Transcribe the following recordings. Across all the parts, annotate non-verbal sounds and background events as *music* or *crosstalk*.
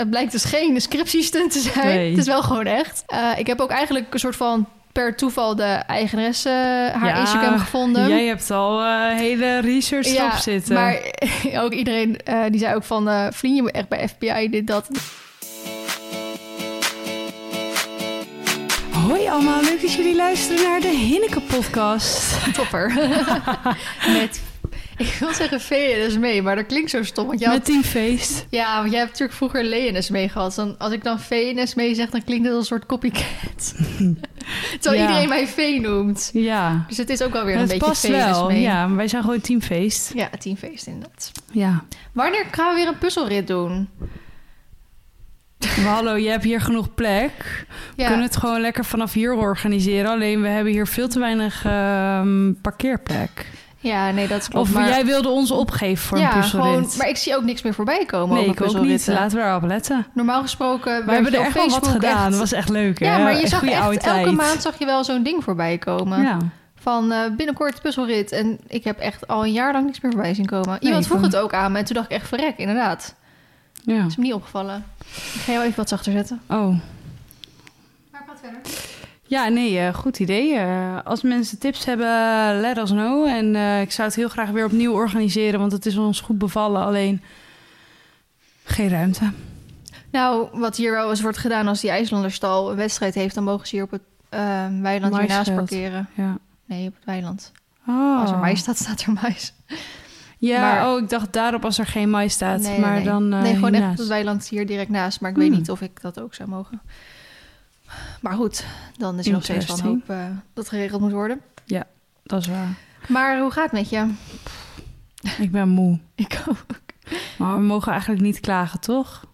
het blijkt dus geen scriptiestunt te zijn. Nee. Het is wel gewoon echt. Eh, ik heb ook eigenlijk een soort van per toeval de eigenaresse haar Ja, Instagram gevonden. Jij hebt al eh, hele research erop zitten. Maar *laughs* ook iedereen uh, die zei ook van... Uh, vriend, je moet echt bij FBI dit, dat. Hoi allemaal, leuk dat jullie luisteren naar de Hinneke podcast. *laughs* Topper. *laughs* Met, *laughs* ik wil zeggen VNS mee, maar dat klinkt zo stom. Want jij Met Team Feest. Ja, want jij hebt natuurlijk vroeger LNS mee gehad. Dan, als ik dan VNS mee zeg, dan klinkt het als een soort copycat. *laughs* Terwijl ja. iedereen mij V noemt. Ja. Dus het is ook wel weer het een beetje past wel. mee. Ja, maar wij zijn gewoon Teamfeest. Ja, Teamfeest inderdaad. Ja. Wanneer gaan we weer een puzzelrit doen? Maar hallo, je hebt hier genoeg plek. We ja. kunnen het gewoon lekker vanaf hier organiseren. Alleen we hebben hier veel te weinig um, parkeerplek. Ja, nee, dat klopt. Of maar... jij wilde ons opgeven voor ja, een puzzelrit. Gewoon, maar ik zie ook niks meer voorbij komen Nee, over ik ook niet. Laten we erop letten. Normaal gesproken... We hebben er echt wel wat gedaan. Dat was echt leuk, hè? Ja, maar je zag echt, elke tijd. maand zag je wel zo'n ding voorbij komen. Ja. Van uh, binnenkort puzzelrit. En ik heb echt al een jaar lang niks meer voorbij zien komen. Iemand nee, vroeg het ook aan me en toen dacht ik echt verrek, inderdaad. Ja. is me niet opgevallen. Ik ga jou even wat zachter zetten. Oh. Maar praat verder. Ja, nee, uh, goed idee. Uh, als mensen tips hebben, let us know. En uh, ik zou het heel graag weer opnieuw organiseren, want het is ons goed bevallen. Alleen geen ruimte. Nou, wat hier wel eens wordt gedaan als die IJslanderstal een wedstrijd heeft, dan mogen ze hier op het weiland hiernaast parkeren. Ja. Nee, op het weiland. Oh. Als er mais staat, staat er mais. Ja, Maar- oh, ik dacht daarop als er geen mais staat. Nee, maar nee. dan. eh, nee, gewoon echt op het weiland hier direct naast. Maar ik Hmm. weet niet of ik dat ook zou mogen. Maar goed, dan is er nog steeds van hoop eh, dat geregeld moet worden. Dat is waar. Maar hoe gaat het met je? Ik ben moe. *laughs* Ik ook. Maar we mogen eigenlijk niet klagen, toch?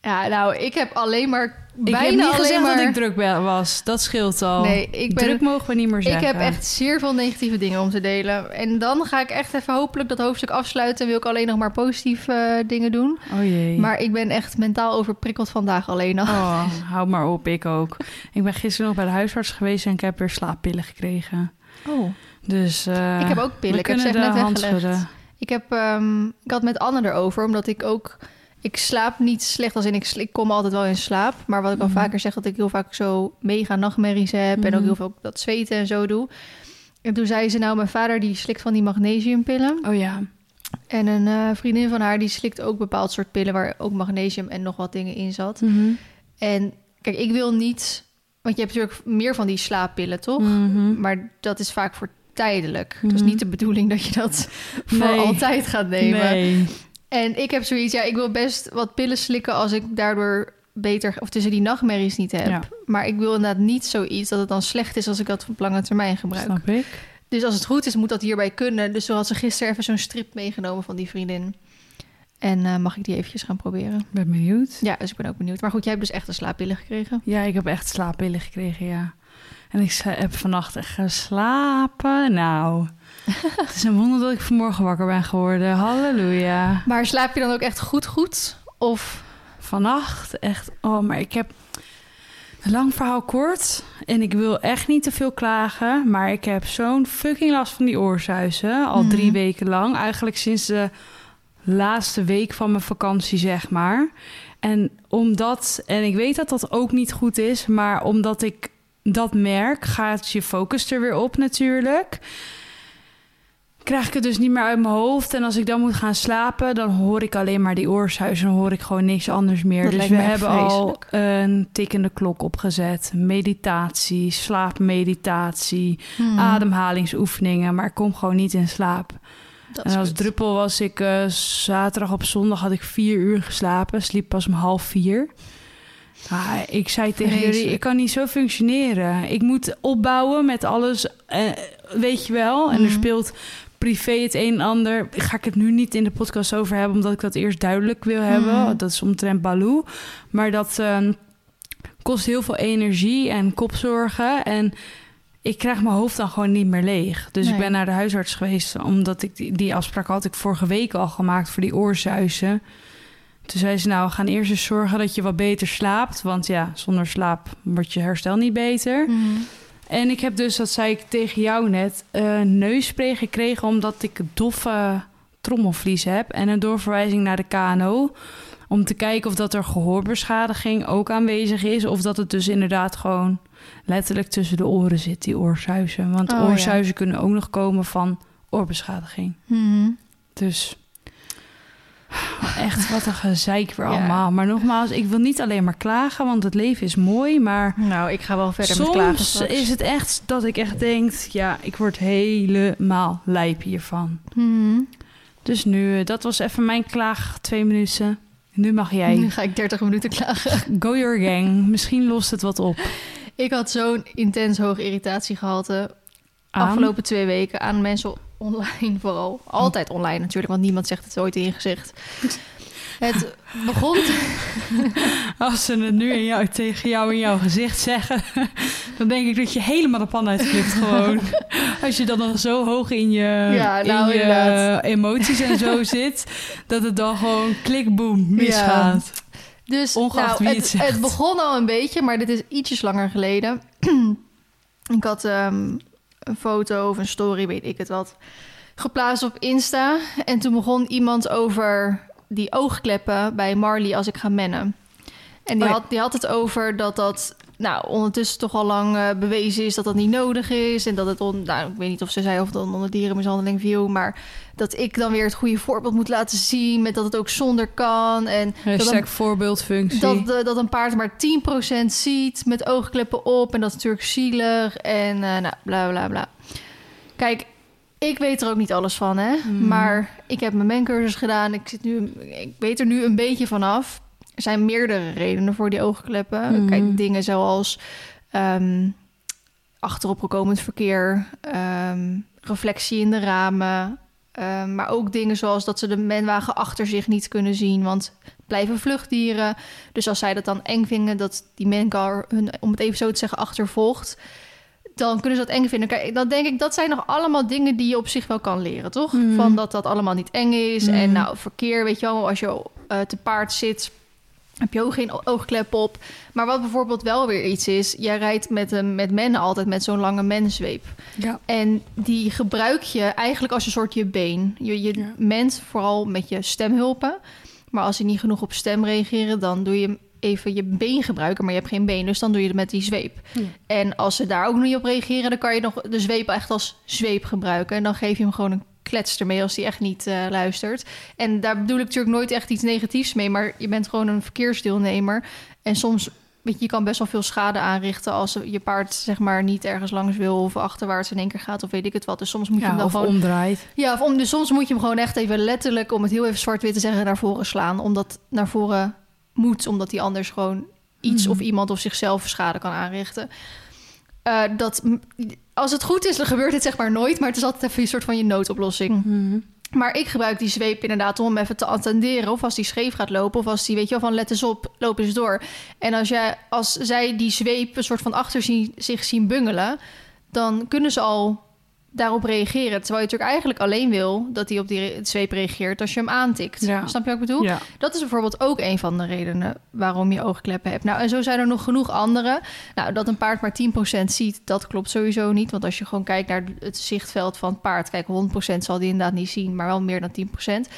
Ja, nou, ik heb alleen maar ik bijna heb niet gezegd maar... dat ik druk was. Dat scheelt al. Nee, ik ben... Druk mogen we niet meer Ik zeggen. heb echt zeer veel negatieve dingen om te delen. En dan ga ik echt even hopelijk dat hoofdstuk afsluiten... en wil ik alleen nog maar positieve eh, dingen doen. Oh jee. Maar ik ben echt mentaal overprikkeld vandaag alleen al. Oh, *laughs* hou maar op, ik ook. Ik ben gisteren nog bij de huisarts geweest en ik heb weer slaappillen gekregen. Oh. Dus eh, Ik heb ook pillen. Ik heb ze net weggelegd. Ik, heb, ehm, ik had met Anne erover, omdat ik ook... Ik slaap niet slecht als in ik, ik kom altijd wel in slaap. Maar wat ik al Mhm. vaker zeg, dat ik heel vaak zo mega nachtmerries heb. En ook Mhm. heel veel dat zweten en zo doe. En toen zei ze, nou, mijn vader die slikt van die magnesiumpillen. Oh ja. En een eh, vriendin van haar, die slikt ook bepaald soort pillen... waar ook magnesium en nog wat dingen in zat. Mhm. En kijk, ik wil niet... Want je hebt natuurlijk meer van die slaappillen, toch? Maar dat is vaak voor tijdelijk. Het is niet de bedoeling dat je dat voor altijd gaat nemen. Nee. En ik heb zoiets, ja, ik wil best wat pillen slikken als ik daardoor beter, of tussen die nachtmerries niet heb. Ja. Maar ik wil inderdaad niet zoiets dat het dan slecht is als ik dat op lange termijn gebruik. Snap ik. Dus als het goed is, moet dat hierbij kunnen. Dus zo had ze gisteren even zo'n strip meegenomen van die vriendin. En eh, mag ik die eventjes gaan proberen? Ben benieuwd. Ja, dus ik ben ook benieuwd. Maar goed, jij hebt dus echt een slaappillen gekregen. Ja, ik heb echt slaappillen gekregen, ja. En ik heb vannacht echt geslapen. Nou, het is een wonder dat ik vanmorgen wakker ben geworden. Halleluja. Maar slaap je dan ook echt goed goed? Of Vannacht echt, oh, maar ik heb een lang verhaal kort. En ik wil echt niet te veel klagen. Maar ik heb zo'n fucking last van die oorzuizen. Al Mhm. drie weken lang. Eigenlijk sinds de laatste week van mijn vakantie, zeg maar. En omdat, en ik weet dat dat ook niet goed is, maar omdat ik dat merk, gaat je focus er weer op natuurlijk. Krijg ik het dus niet meer uit mijn hoofd. En als ik dan moet gaan slapen, dan hoor ik alleen maar die oorzuizen. Dan hoor ik gewoon niks anders meer. Dat dus we hebben al een tikkende klok opgezet. Meditatie, slaapmeditatie, Hmm, ademhalingsoefeningen. Maar ik kom gewoon niet in slaap. dat En als druppel was ik eh, zaterdag op zondag had ik vier uur geslapen. Sliep pas om half vier. Ah, ik zei tegen jullie, ik kan niet zo functioneren. Ik moet opbouwen met alles, eh, weet je wel. En er Mhm. speelt privé het een en ander. Ga ik het nu niet in de podcast over hebben, omdat ik dat eerst duidelijk wil hebben. Mhm. Dat is omtrent Baloo. Maar dat ehm, kost heel veel energie en kopzorgen. En ik krijg mijn hoofd dan gewoon niet meer leeg. Dus ik ben naar de huisarts geweest, omdat ik die, die afspraak had ik vorige week al gemaakt voor die oorzuizen. Toen zei ze, nou, we gaan eerst eens zorgen dat je wat beter slaapt. Want ja, zonder slaap wordt je herstel niet beter. Mhm. En ik heb dus, dat zei ik tegen jou net, een neusspray gekregen... omdat ik doffe trommelvlies heb en een doorverwijzing naar de KNO. Om te kijken of dat er gehoorbeschadiging ook aanwezig is. Of dat het dus inderdaad gewoon letterlijk tussen de oren zit, die oorsuizen. Want Oh, ja. oorsuizen kunnen ook nog komen van oorbeschadiging. Mhm. Dus echt wat een gezeik weer Ja. allemaal. Maar nogmaals, ik wil niet alleen maar klagen, want het leven is mooi. Maar Nou, ik ga wel verder met klagen soms is het echt dat ik echt denk... ja, ik word helemaal lijp hiervan. Mhm. Dus nu, eh, dat was even mijn klaag, twee minuten. Nu mag Nu jij. ga ik 30 minuten klagen. *laughs* Go your gang. Misschien lost het wat op. Ik had zo'n intens hoog irritatiegehalte Aan. afgelopen twee weken aan mensen online *laughs* vooral. Altijd online natuurlijk, want niemand zegt het ooit in je gezicht. *laughs* Het begon... *laughs* Als ze het nu in jou, tegen jou in jouw gezicht zeggen, dan denk ik dat je helemaal de pan uitflipt gewoon. Als je dan nog zo hoog in je, Ja, nou, in je emoties en zo zit, dat het dan gewoon klikboom misgaat. Dus Ongeacht nou, wie het, het zegt. het begon al een beetje, maar dit is ietsjes langer geleden. *clears throat* ik had ehm, een foto of een story, weet ik het wat, geplaatst op Insta. En toen begon iemand over die oogkleppen bij Marley als ik ga mennen. En die, Oh ja. had, die had het over dat dat nou, ondertussen toch al lang eh, bewezen is dat dat niet nodig is. En dat het, on, nou, ik weet niet of ze zei of dan onder dierenmishandeling viel, maar dat ik dan weer het goede voorbeeld moet laten zien met dat het ook zonder kan. En dat een voorbeeldfunctie. dat, eh, dat een paard maar 10% ziet met oogkleppen op. En dat is natuurlijk zielig. En eh, nou, bla bla bla. Kijk, ik weet er ook niet alles van, hè. Mhm. Maar ik heb mijn mencursus gedaan. Ik, zit nu, ik weet er nu een beetje vanaf. Er zijn meerdere redenen voor die oogkleppen. Mhm. Kijk, dingen zoals ehm achteropgekomend verkeer, ehm, reflectie in de ramen. ehm, maar ook dingen zoals dat ze de menwagen achter zich niet kunnen zien. Want blijven vluchtdieren. Dus als zij dat dan eng vinden dat die mencar hun, om het even zo te zeggen, achtervolgt. Dan kunnen ze dat eng vinden. Kijk, dan denk ik, dat zijn nog allemaal dingen die je op zich wel kan leren, toch? Mhm. Van dat dat allemaal niet eng is. Mhm. En nou, verkeer, weet je wel, als je eh, te paard zit, heb je ook geen oogklep op. Maar wat bijvoorbeeld wel weer iets is, jij rijdt met, een, met mennen altijd met zo'n lange mensweep. ja. En die gebruik je eigenlijk als een soort je been. Je, je Ja. ment vooral met je stemhulpen. Maar als ze niet genoeg op stem reageren, dan doe je even je been gebruiken, maar je hebt geen been, dus dan doe je het met die zweep. Ja. En als ze daar ook niet op reageren, dan kan je nog de zweep echt als zweep gebruiken. En dan geef je hem gewoon een klets ermee als hij echt niet eh, luistert. En daar bedoel ik natuurlijk nooit echt iets negatiefs mee, maar je bent gewoon een verkeersdeelnemer. En soms, weet je, je kan best wel veel schade aanrichten als je paard zeg maar niet ergens langs wil of achterwaarts in één keer gaat of weet ik het wat. Dus soms moet je hem dan of gewoon omdraait. ja, of om, dus soms moet je hem gewoon echt even letterlijk, om het heel even zwart-wit te zeggen, naar voren slaan. Omdat naar voren moet, omdat hij anders gewoon iets Mhm. of iemand of zichzelf schade kan aanrichten. Eh, dat, als het goed is, dan gebeurt het zeg maar nooit, maar het is altijd even een soort van je noodoplossing. Mhm. Maar ik gebruik die zweep inderdaad om hem even te attenderen. Of als die scheef gaat lopen. Of als die, weet je wel, van let eens op, loop eens door. En als, jij, als zij die zweep een soort van achter zien, zich zien bungelen... dan kunnen ze al daarop reageren. Terwijl je natuurlijk eigenlijk alleen wil dat hij op die zweep reageert als je hem aantikt. Ja. Snap je wat ik bedoel? Ja. Dat is bijvoorbeeld ook een van de redenen waarom je oogkleppen hebt. Nou, en zo zijn er nog genoeg andere. Nou, dat een paard maar 10% ziet, dat klopt sowieso niet. Want als je gewoon kijkt naar het zichtveld van het paard... kijk, 100% zal die inderdaad niet zien, maar wel meer dan 10%.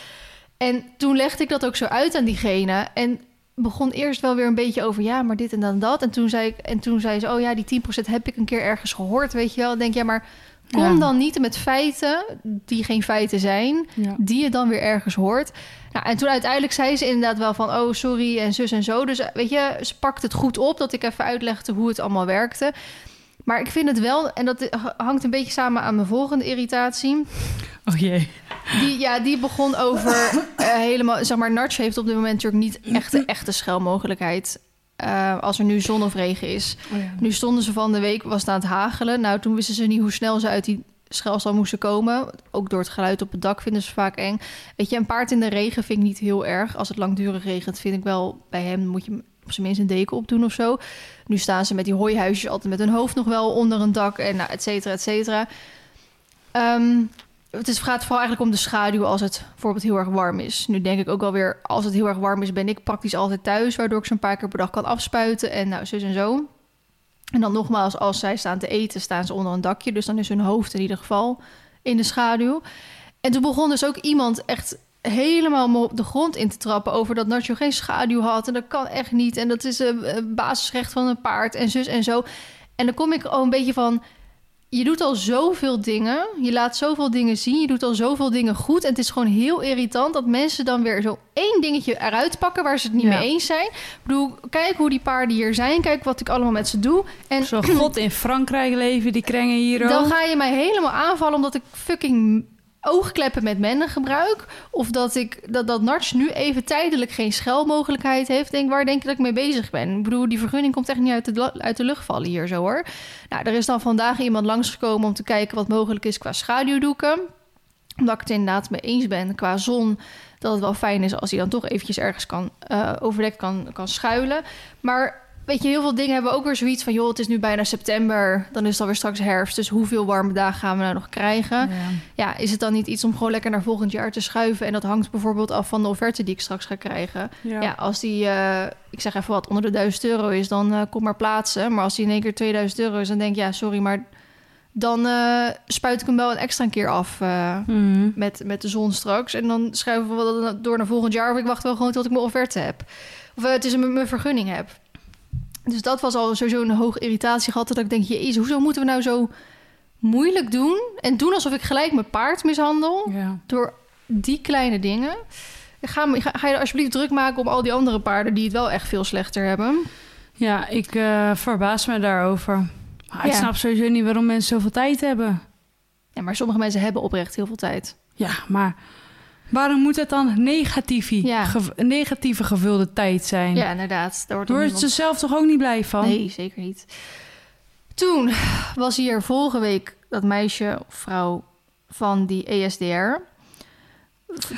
En toen legde ik dat ook zo uit aan diegene... en begon eerst wel weer een beetje over... ja, maar dit en dan dat. En toen zei, ik, en toen zei ze, oh ja, die 10% heb ik een keer ergens gehoord, weet je wel. Dan denk ja, maar kom Ja. dan niet met feiten die geen feiten zijn Ja. die je dan weer ergens hoort. Nou, en toen uiteindelijk zei ze inderdaad wel van... oh, sorry en zus en zo. Dus eh, weet je, ze pakt het goed op... dat ik even uitlegde hoe het allemaal werkte. Maar ik vind het wel... en dat hangt een beetje samen aan mijn volgende irritatie... Oh jee. Die, ja, die begon over eh, helemaal... zeg maar, Narch heeft op dit moment natuurlijk niet echt de echte schelmogelijkheid... eh, als er nu zon of regen is. Oh ja. Nu stonden ze van de week, was het aan het hagelen. Nou, toen wisten ze niet hoe snel ze uit die schelstal moesten komen. Ook door het geluid op het dak vinden ze vaak eng. Weet je, een paard in de regen vind ik niet heel erg. Als het langdurig regent, vind ik wel... bij hem moet je op zijn minst een deken opdoen of zo. Nu staan ze met die hooihuisjes altijd met hun hoofd nog wel onder een dak... en nou, et cetera, et cetera. Ehm, het gaat vooral eigenlijk om de schaduw als het bijvoorbeeld heel erg warm is. Nu denk ik ook wel weer, als het heel erg warm is, ben ik praktisch altijd thuis, waardoor ik ze een paar keer per dag kan afspuiten en nou, zus en zo. En dan nogmaals, als zij staan te eten, staan ze onder een dakje, dus dan is hun hoofd in ieder geval in de schaduw. En toen begon dus ook iemand echt helemaal op de grond in te trappen over dat Nacho geen schaduw had. En dat kan echt niet. En dat is een basisrecht van een paard en zus en zo. En dan kom ik al een beetje van je doet al zoveel dingen. Je laat zoveel dingen zien. Je doet al zoveel dingen goed. En het is gewoon heel irritant dat mensen dan weer zo één dingetje eruit pakken waar ze het niet mee eens zijn. Ik bedoel, kijk hoe die paarden hier zijn. Kijk wat ik allemaal met ze doe. En zo god in Frankrijk leven, die krengen hier ook. Dan ga je mij helemaal aanvallen omdat ik fucking oogkleppen met mennen gebruik. Of dat ik dat, dat Narts nu even tijdelijk geen schelmogelijkheid heeft. Denk, waar denk je dat ik mee bezig ben? Ik bedoel, die vergunning komt echt niet uit de, uit de lucht vallen hier zo hoor. Nou, er is dan vandaag iemand langsgekomen om te kijken wat mogelijk is qua schaduwdoeken. Omdat ik het inderdaad mee eens ben qua zon. Dat het wel fijn is als hij dan toch eventjes ergens kan uh, overdekt kan, kan schuilen. Maar weet je, heel veel dingen hebben ook weer zoiets van... joh, het is nu bijna september, dan is het alweer straks herfst... dus hoeveel warme dagen gaan we nou nog krijgen? Ja. ja. is het dan niet iets om gewoon lekker naar volgend jaar te schuiven... en dat hangt bijvoorbeeld af van de offerte die ik straks ga krijgen? Ja, als die, uh, ik zeg even wat, onder de 1000 euro is... dan uh, kom maar plaatsen. Maar als die in één keer 2000 euro is, dan denk ik... ja, sorry, maar dan uh, spuit ik hem wel een extra keer af mm. met, met de zon straks. En dan schuiven we dat door naar volgend jaar... of ik wacht wel gewoon tot ik mijn offerte heb. Of het is een, mijn vergunning heb. Dus dat was al sowieso een hoge irritatie gehad. Dat ik denk, jezus, hoezo moeten we nou zo moeilijk doen? En doen alsof ik gelijk mijn paard mishandel. Ja. Door die kleine dingen. Ga, ga, ga, je alsjeblieft druk maken om al die andere paarden... die het wel echt veel slechter hebben? Ja, ik uh, verbaas me daarover. Maar ik snap sowieso niet waarom mensen zoveel tijd hebben. Ja, maar sommige mensen hebben oprecht heel veel tijd. Ja, maar Waarom moet het dan negatieve, ja. negatieve gevulde tijd zijn? Ja, inderdaad. Daar wordt, wordt ze zelf toch ook niet blij van? Nee, zeker niet. Toen was hier vorige week dat meisje of vrouw van die ESDR.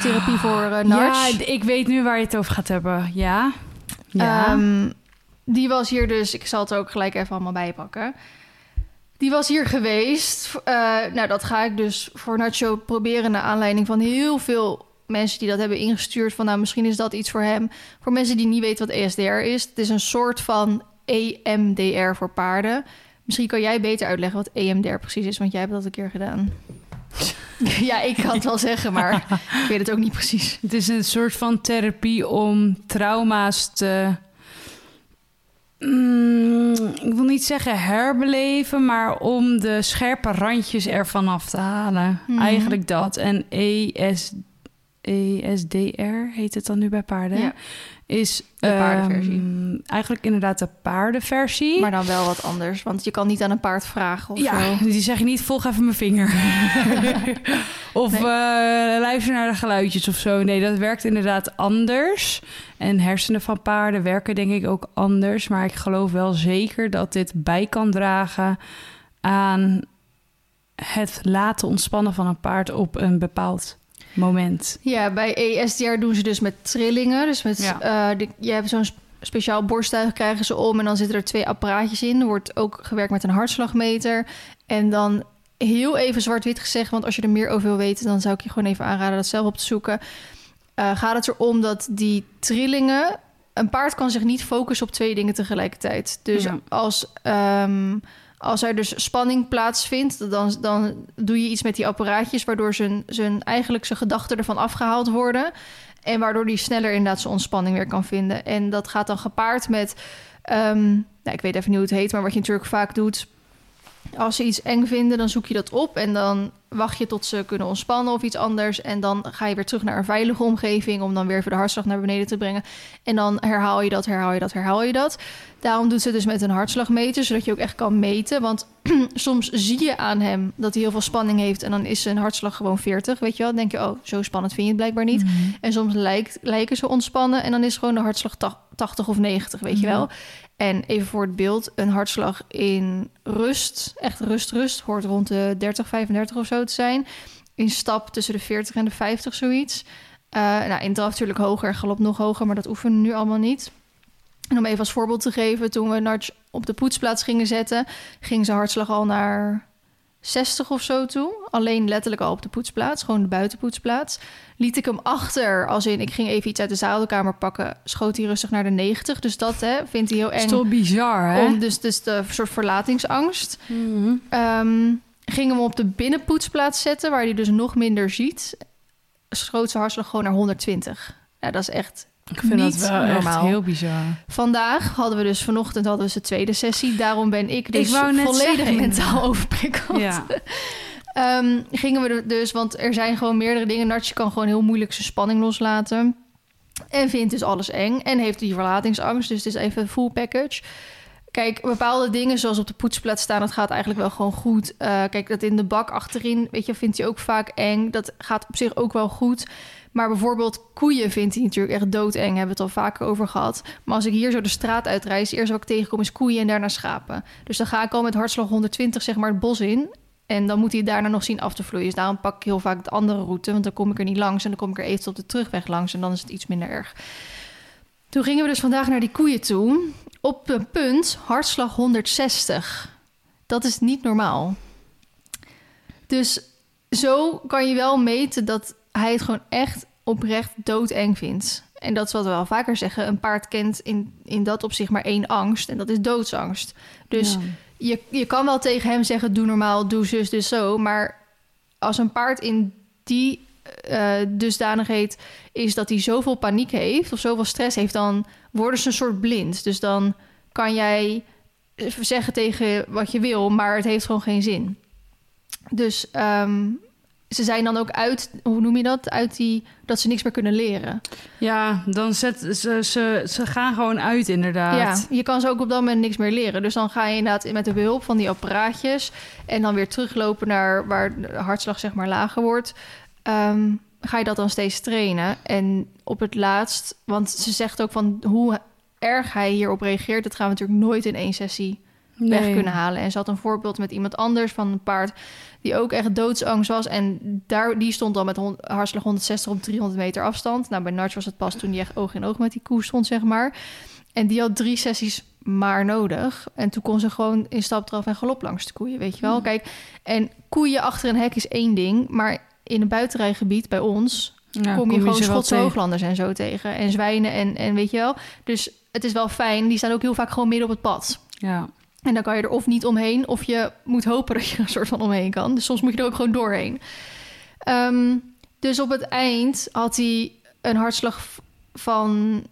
Therapie voor uh, Ja, ik weet nu waar je het over gaat hebben. Ja. ja. Um, die was hier dus, ik zal het ook gelijk even allemaal bijpakken. Die was hier geweest. Uh, nou, dat ga ik dus voor Nacho proberen... naar aanleiding van heel veel mensen die dat hebben ingestuurd... van nou, misschien is dat iets voor hem. Voor mensen die niet weten wat ESDR is... het is een soort van EMDR voor paarden. Misschien kan jij beter uitleggen wat EMDR precies is... want jij hebt dat een keer gedaan. *laughs* ja, ik kan het wel zeggen, maar ik weet het ook niet precies. Het is een soort van therapie om trauma's te Mm, ik wil niet zeggen herbeleven, maar om de scherpe randjes ervan af te halen. Mhm. Eigenlijk dat. En ES, ESDR heet het dan nu bij paarden. Ja is de paardenversie. Um, eigenlijk inderdaad de paardenversie. Maar dan wel wat anders, want je kan niet aan een paard vragen of ja, zo. *laughs* die zeg je niet, volg even mijn vinger. *laughs* of nee. uh, luister naar de geluidjes of zo. Nee, dat werkt inderdaad anders. En hersenen van paarden werken denk ik ook anders. Maar ik geloof wel zeker dat dit bij kan dragen aan het laten ontspannen van een paard op een bepaald moment. Ja, bij ESDR doen ze dus met trillingen. Dus met, ja. uh, je hebt zo'n speciaal borsttuig krijgen ze om en dan zitten er twee apparaatjes in. Er wordt ook gewerkt met een hartslagmeter. En dan heel even zwart-wit gezegd, want als je er meer over wil weten, dan zou ik je gewoon even aanraden dat zelf op te zoeken. Uh, gaat het erom dat die trillingen. Een paard kan zich niet focussen op twee dingen tegelijkertijd. Dus ja. als um, als er dus spanning plaatsvindt, dan, dan doe je iets met die apparaatjes, waardoor zijn, zijn, eigenlijk zijn gedachten ervan afgehaald worden. En waardoor die sneller inderdaad zijn ontspanning weer kan vinden. En dat gaat dan gepaard met, um, nou, ik weet even niet hoe het heet, maar wat je natuurlijk vaak doet. Als ze iets eng vinden, dan zoek je dat op en dan wacht je tot ze kunnen ontspannen of iets anders. En dan ga je weer terug naar een veilige omgeving om dan weer even de hartslag naar beneden te brengen. En dan herhaal je dat, herhaal je dat, herhaal je dat. Daarom doet ze dus met een hartslagmeter, zodat je ook echt kan meten. Want *clears throat* soms zie je aan hem dat hij heel veel spanning heeft en dan is zijn hartslag gewoon 40, weet je wel. Dan denk je, oh, zo spannend vind je het blijkbaar niet. Mm-hmm. En soms lijkt, lijken ze ontspannen en dan is gewoon de hartslag 80 of 90, weet je mm-hmm. wel. En even voor het beeld, een hartslag in rust, echt rust, rust, hoort rond de 30, 35 of zo te zijn. In stap tussen de 40 en de 50, zoiets. Uh, nou, in draf natuurlijk hoger, galop nog hoger, maar dat oefenen we nu allemaal niet. En om even als voorbeeld te geven, toen we Narts op de poetsplaats gingen zetten, ging zijn hartslag al naar 60 of zo toe. Alleen letterlijk al op de poetsplaats, gewoon de buitenpoetsplaats. Liet ik hem achter, als in ik ging even iets uit de zadelkamer pakken, schoot hij rustig naar de 90. Dus dat hè, vindt hij heel eng. bizar, hè? Om, dus, dus de soort verlatingsangst. Mm -hmm. um, ging hem op de binnenpoetsplaats zetten, waar hij dus nog minder ziet. schoot zijn hartslag gewoon naar 120. Ja, dat is echt Ik vind niet dat wel echt normaal. heel bizar. Vandaag hadden we dus vanochtend hadden we de tweede sessie. Daarom ben ik dus volledig zeggen, mentaal *laughs* overprikkeld. Ja. Ehm, gingen we er dus, want er zijn gewoon meerdere dingen. Nartje kan gewoon heel moeilijk zijn spanning loslaten. En vindt dus alles eng. En heeft die verlatingsangst. Dus het is even een full package. Kijk, bepaalde dingen zoals op de poetsplaats staan, dat gaat eigenlijk wel gewoon goed. Eh, kijk, dat in de bak achterin, weet je, vindt hij ook vaak eng. Dat gaat op zich ook wel goed. Maar bijvoorbeeld koeien vindt hij natuurlijk echt doodeng. Hebben we het al vaker over gehad. Maar als ik hier zo de straat uitreis, eerst wat ik tegenkom is koeien en daarna schapen. Dus dan ga ik al met hartslag 120 zeg maar het bos in. En dan moet hij daarna nog zien af te vloeien. Dus daarom pak ik heel vaak de andere route. Want dan kom ik er niet langs. En dan kom ik er even op de terugweg langs. En dan is het iets minder erg. Toen gingen we dus vandaag naar die koeien toe. Op een punt hartslag 160. Dat is niet normaal. Dus zo kan je wel meten dat hij het gewoon echt oprecht doodeng vindt. En dat is wat we wel vaker zeggen. Een paard kent in, in dat opzicht maar één angst. En dat is doodsangst. Dus Ja. je, je kan wel tegen hem zeggen: doe normaal, doe zus, dus zo. Maar als een paard in die eh dusdanigheid is dat hij zoveel paniek heeft of zoveel stress heeft, dan worden ze een soort blind. Dus dan kan jij zeggen tegen wat je wil, maar het heeft gewoon geen zin. Dus ehm, ze zijn dan ook uit, hoe noem je dat? Uit die dat ze niks meer kunnen leren. Ja, dan zet ze, ze, ze gaan gewoon uit Ja, inderdaad. je kan ze ook op dat moment niks meer leren. Dus dan ga je inderdaad met de behulp van die apparaatjes en dan weer teruglopen naar waar de hartslag zeg maar lager wordt. Ehm, ga je dat dan steeds trainen. En op het laatst, want ze zegt ook van hoe erg hij hierop reageert, dat gaan we natuurlijk nooit in één sessie weg kunnen halen. En ze had een voorbeeld met iemand anders van een paard die ook echt doodsangst was. En daar, die stond dan met hartslag 160 op 300 meter afstand. Nou, bij Narch was het pas toen die echt oog in oog met die koe stond, zeg maar. En die had drie sessies maar nodig. En toen kon ze gewoon in stapdraf en galop langs de koeien, weet je wel. Ja. Kijk, en koeien achter een hek is één ding. Maar in een buitenrijgebied bij ons Ja, kom je gewoon Schotse hooglanders en zo tegen. En zwijnen en, en weet je wel. Dus het is wel fijn. Die staan ook heel vaak gewoon midden op het pad. Ja. En dan kan je er of niet omheen, of je moet hopen dat je er een soort van omheen kan. Dus soms moet je er ook gewoon doorheen. Ehm, dus op het eind had hij een hartslag van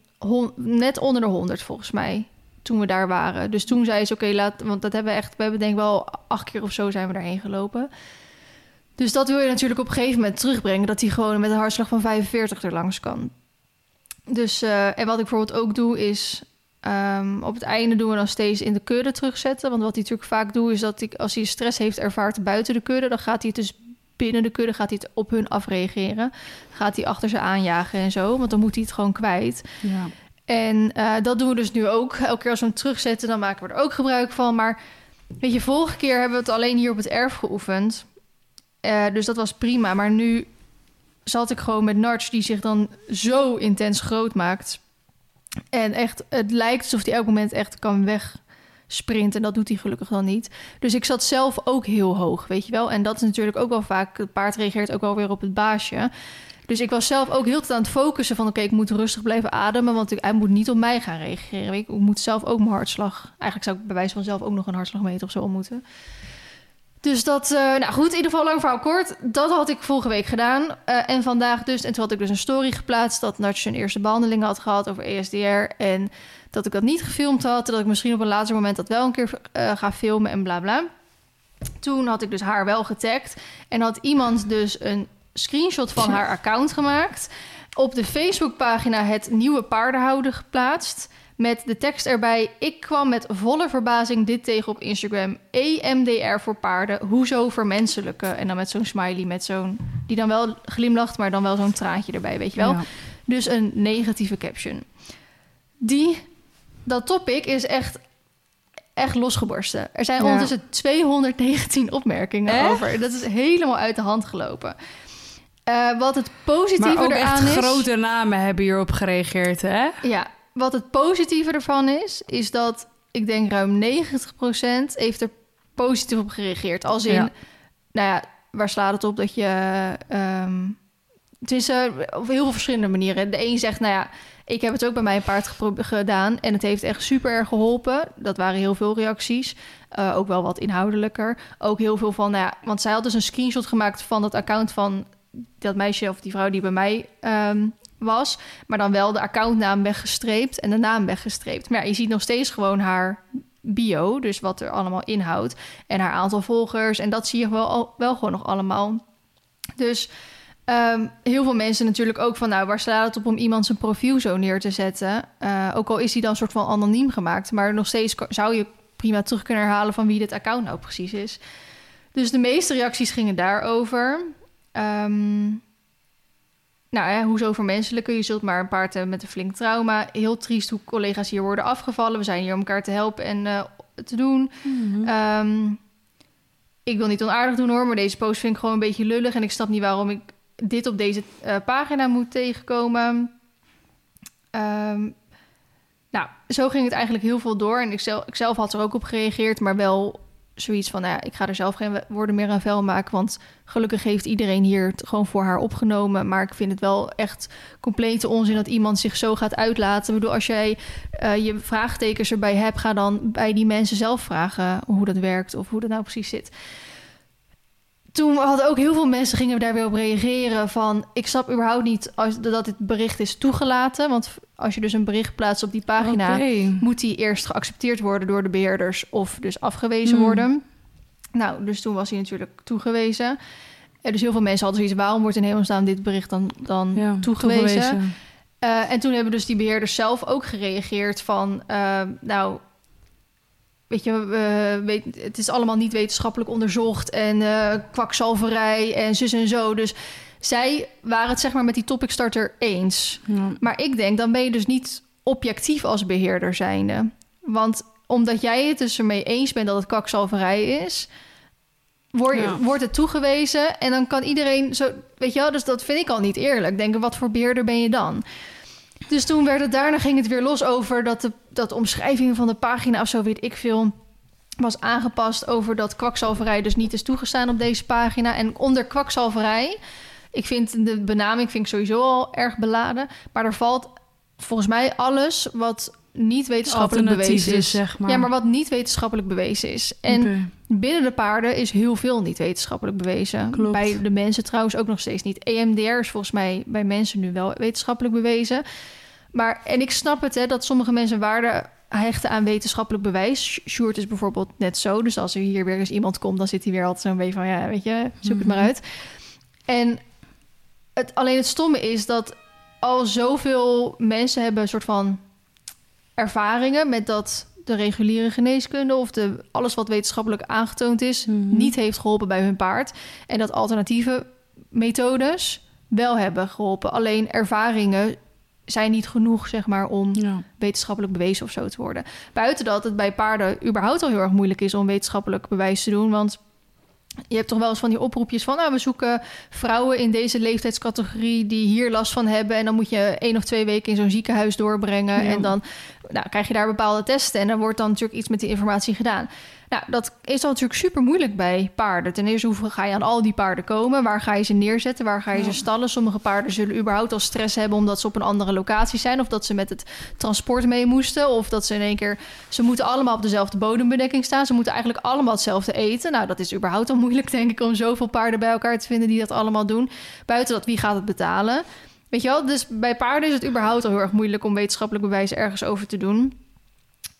net onder de 100 volgens mij. Toen we daar waren. Dus toen zei ze: Oké, laat. Want dat hebben we echt. We hebben denk ik wel acht keer of zo zijn we daarheen gelopen. Dus dat wil je natuurlijk op een gegeven moment terugbrengen. Dat hij gewoon met een hartslag van 45 er langs kan. Dus, eh, en wat ik bijvoorbeeld ook doe, is Ehm, op het einde doen we dan steeds in de kudde terugzetten. Want wat hij natuurlijk vaak doet, is dat hij, als hij stress heeft ervaart buiten de kudde, dan gaat hij het dus binnen de kudde gaat hij het op hun afreageren. Gaat hij achter ze aanjagen en zo, want dan moet hij het gewoon kwijt. Ja. En eh, dat doen we dus nu ook. Elke keer als we hem terugzetten, dan maken we er ook gebruik van. Maar weet je, vorige keer hebben we het alleen hier op het erf geoefend. Eh, dus dat was prima. Maar nu zat ik gewoon met Narch, die zich dan zo intens groot maakt. En echt, het lijkt alsof hij elk moment echt kan wegsprinten. En dat doet hij gelukkig dan niet. Dus ik zat zelf ook heel hoog, weet je wel. En dat is natuurlijk ook wel vaak... Het paard reageert ook wel weer op het baasje. Dus ik was zelf ook heel tijd aan het focussen van... oké, ik moet rustig blijven ademen... want hij moet niet op mij gaan reageren. Ik moet zelf ook mijn hartslag... Eigenlijk zou ik bij wijze van zelf ook nog een hartslagmeter of zo om. Dus dat, eh, nou goed, in ieder geval lang verhaal kort. Dat had ik vorige week gedaan. Eh, en vandaag dus. En toen had ik dus een story geplaatst dat Natje een eerste behandeling had gehad over ESDR. En dat ik dat niet gefilmd had. Dat ik misschien op een later moment dat wel een keer eh, ga filmen en bla bla. Toen had ik dus haar wel getagd. En had iemand dus een screenshot van haar *laughs* account gemaakt. Op de Facebookpagina het nieuwe paardenhouden geplaatst. Met de tekst erbij: Ik kwam met volle verbazing dit tegen op Instagram. EMDR voor paarden. Hoezo vermenselijken? En dan met zo'n smiley, met zo'n. die dan wel glimlacht, maar dan wel zo'n traantje erbij, weet je wel? Ja. Dus een negatieve caption. Die, dat topic is echt, echt losgebarsten. Er zijn Ja. ondertussen 219 opmerkingen Echt? over. Dat is helemaal uit de hand gelopen. Eh, wat het positieve Maar ook eraan echt is... grote namen hebben hierop gereageerd, hè? Ja, wat het positieve ervan is, is dat ik denk ruim 90% heeft er positief op gereageerd. Als in, Ja. nou ja, waar slaat het op dat je... ehm, het is eh, op heel veel verschillende manieren. De een zegt, nou ja, ik heb het ook bij mijn paard gedaan en het heeft echt super erg geholpen. Dat waren heel veel reacties. Eh, ook wel wat inhoudelijker. Ook heel veel van, nou ja, want zij had dus een screenshot gemaakt van het account van dat meisje of die vrouw die bij mij ehm, was. Maar dan wel de accountnaam weggestreept en de naam weggestreept. Maar ja, je ziet nog steeds gewoon haar bio, dus wat er allemaal inhoudt. En haar aantal volgers. En dat zie je wel, wel gewoon nog allemaal. Dus ehm, heel veel mensen natuurlijk ook van... nou, waar slaat het op om iemand zijn profiel zo neer te zetten? Eh, ook al is die dan soort van anoniem gemaakt. Maar nog steeds zou je prima terug kunnen herhalen... van wie dit account nou precies is. Dus de meeste reacties gingen daarover. Ehm nou ja, hoezo vermenselijken? Je zult maar een paard hebben met een flink trauma. Heel triest hoe collega's hier worden afgevallen. We zijn hier om elkaar te helpen en eh, te doen. Ehm, ik wil niet onaardig doen hoor, maar deze post vind ik gewoon een beetje lullig. En ik snap niet waarom ik dit op deze eh, pagina moet tegenkomen. Ehm, nou, zo ging het eigenlijk heel veel door. En ik zelf, ik zelf had er ook op gereageerd, maar wel zoiets van... Nou ja, ik ga er zelf geen woorden meer aan vuil maken... want gelukkig heeft iedereen hier het gewoon voor haar opgenomen. Maar ik vind het wel echt complete onzin dat iemand zich zo gaat uitlaten. Ik bedoel, als jij eh, je vraagtekens erbij hebt... ga dan bij die mensen zelf vragen hoe dat werkt... of hoe dat nou precies zit toen hadden ook heel veel mensen gingen daar weer op reageren van ik snap überhaupt niet als, dat dit bericht is toegelaten, want als je dus een bericht plaatst op die pagina, moet die eerst geaccepteerd worden door de beheerders of dus afgewezen Hmm. worden. Nou, dus toen was hij natuurlijk toegewezen. En dus heel veel mensen hadden zoiets, waarom wordt in hemelsnaam dit bericht dan, dan Ja, toegewezen? Eh, en toen hebben dus die beheerders zelf ook gereageerd van, eh, nou, weet je, weet, het is allemaal niet wetenschappelijk onderzocht en eh, kwakzalverij en zus en zo. Dus zij waren het zeg maar met die topic starter eens. Ja. Maar ik denk, dan ben je dus niet objectief als beheerder zijnde. Want omdat jij het dus ermee eens bent dat het kwakzalverij is... Word, je- Ja. wordt het toegewezen en dan kan iedereen zo... Weet je wel, dus dat vind ik al niet eerlijk. Denken, wat voor beheerder ben je dan? Dus toen werd het daarna ging het weer los over dat de, dat de omschrijving van de pagina of zo weet ik veel was aangepast over dat kwakzalverij dus niet is toegestaan op deze pagina. En onder kwakzalverij, ik vind de benaming vind ik sowieso al erg beladen, maar er valt volgens mij alles wat niet wetenschappelijk bewezen is. zeg maar. Ja, maar wat niet wetenschappelijk bewezen is. En binnen de paarden is heel veel niet wetenschappelijk bewezen. Klopt. Bij de mensen trouwens ook nog steeds niet. EMDR is volgens mij bij mensen nu wel wetenschappelijk bewezen. Maar, en ik snap het, hè, dat sommige mensen waarde hechten aan wetenschappelijk bewijs. Sjoerd is bijvoorbeeld net zo. Dus als er hier weer eens iemand komt, dan zit hij weer altijd zo'n beetje van... ja, weet je, zoek het maar Mhm. uit. En het, alleen het stomme is dat al zoveel mensen hebben een soort van ervaringen met dat de reguliere geneeskunde of de, alles wat wetenschappelijk aangetoond is, Mhm. niet heeft geholpen bij hun paard. En dat alternatieve methodes wel hebben geholpen. Alleen ervaringen zijn niet genoeg, zeg maar, om Ja. wetenschappelijk bewezen of zo te worden. Buiten dat het bij paarden überhaupt al heel erg moeilijk is om wetenschappelijk bewijs te doen. Want je hebt toch wel eens van die oproepjes van... Nou, we zoeken vrouwen in deze leeftijdscategorie die hier last van hebben. En dan moet je één of twee weken in zo'n ziekenhuis doorbrengen. Ja. En dan nou, krijg je daar bepaalde testen. En dan wordt dan natuurlijk iets met die informatie gedaan. Nou, dat is dan natuurlijk super moeilijk bij paarden. Ten eerste, hoe ga je aan al die paarden komen? Waar ga je ze neerzetten? Waar ga je Ja. ze stallen? Sommige paarden zullen überhaupt al stress hebben... omdat ze op een andere locatie zijn... of dat ze met het transport mee moesten... of dat ze in één keer... ze moeten allemaal op dezelfde bodembedekking staan. Ze moeten eigenlijk allemaal hetzelfde eten. Nou, dat is überhaupt al moeilijk, denk ik... om zoveel paarden bij elkaar te vinden die dat allemaal doen. Buiten dat, wie gaat het betalen? Weet je wel? Dus bij paarden is het überhaupt al heel erg moeilijk... om wetenschappelijk bewijs ergens over te doen.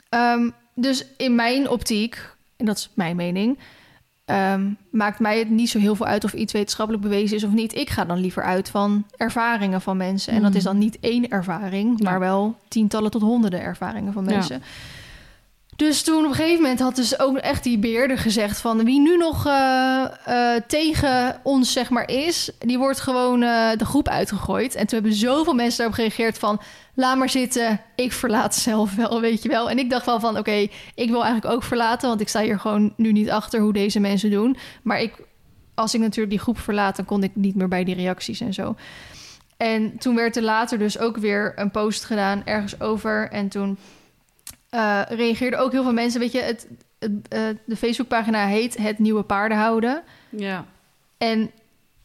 Ehm, dus in mijn optiek, en dat is mijn mening... ehm, maakt mij het niet zo heel veel uit of iets wetenschappelijk bewezen is of niet. Ik ga dan liever uit van ervaringen van mensen. En dat is dan niet één ervaring, maar wel tientallen tot honderden ervaringen van Ja. Dus toen op een gegeven moment had dus ook echt die beheerder gezegd van wie nu nog eh, eh, tegen ons zeg maar is, die wordt gewoon eh, de groep uitgegooid. En toen hebben zoveel mensen daarop gereageerd van laat maar zitten, ik verlaat zelf wel, weet je wel. En ik dacht wel van oké, ik wil eigenlijk ook verlaten, want ik sta hier gewoon nu niet achter hoe deze mensen doen. Maar ik, als ik natuurlijk die groep verlaat, dan kon ik niet meer bij die reacties en zo. En toen werd er later dus ook weer een post gedaan ergens over. En toen eh reageerden ook heel veel mensen. Weet je, het, het, eh, de Facebookpagina heet Het Nieuwe Paardenhouden. Ja. En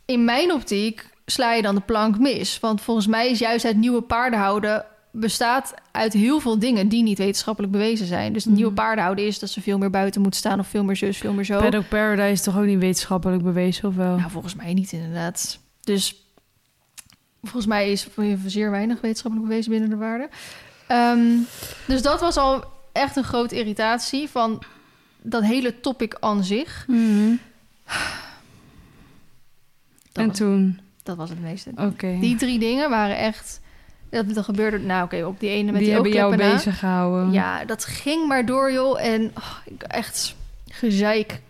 in mijn optiek sla je dan de plank mis. Want volgens mij is juist het nieuwe paardenhouden bestaat uit heel veel dingen die niet wetenschappelijk bewezen zijn. Dus het Mhm. nieuwe paardenhouden is dat ze veel meer buiten moeten staan of veel meer zus, veel meer zo. Paddock Paradise is toch ook niet wetenschappelijk bewezen, of wel? Nou, volgens mij niet inderdaad. Dus volgens mij is er zeer weinig wetenschappelijk bewezen binnen de waarde. Ehm, dus dat was al echt een grote irritatie van dat hele topic aan zich. Mhm. En was, toen? dat was het meeste. Oké. Die drie dingen waren echt... Dat, dat gebeurde... Nou, oké, op die ene met Die die, hebben jou bezig gehouden. Ja, dat ging maar door, joh. En oh, echt gezeik.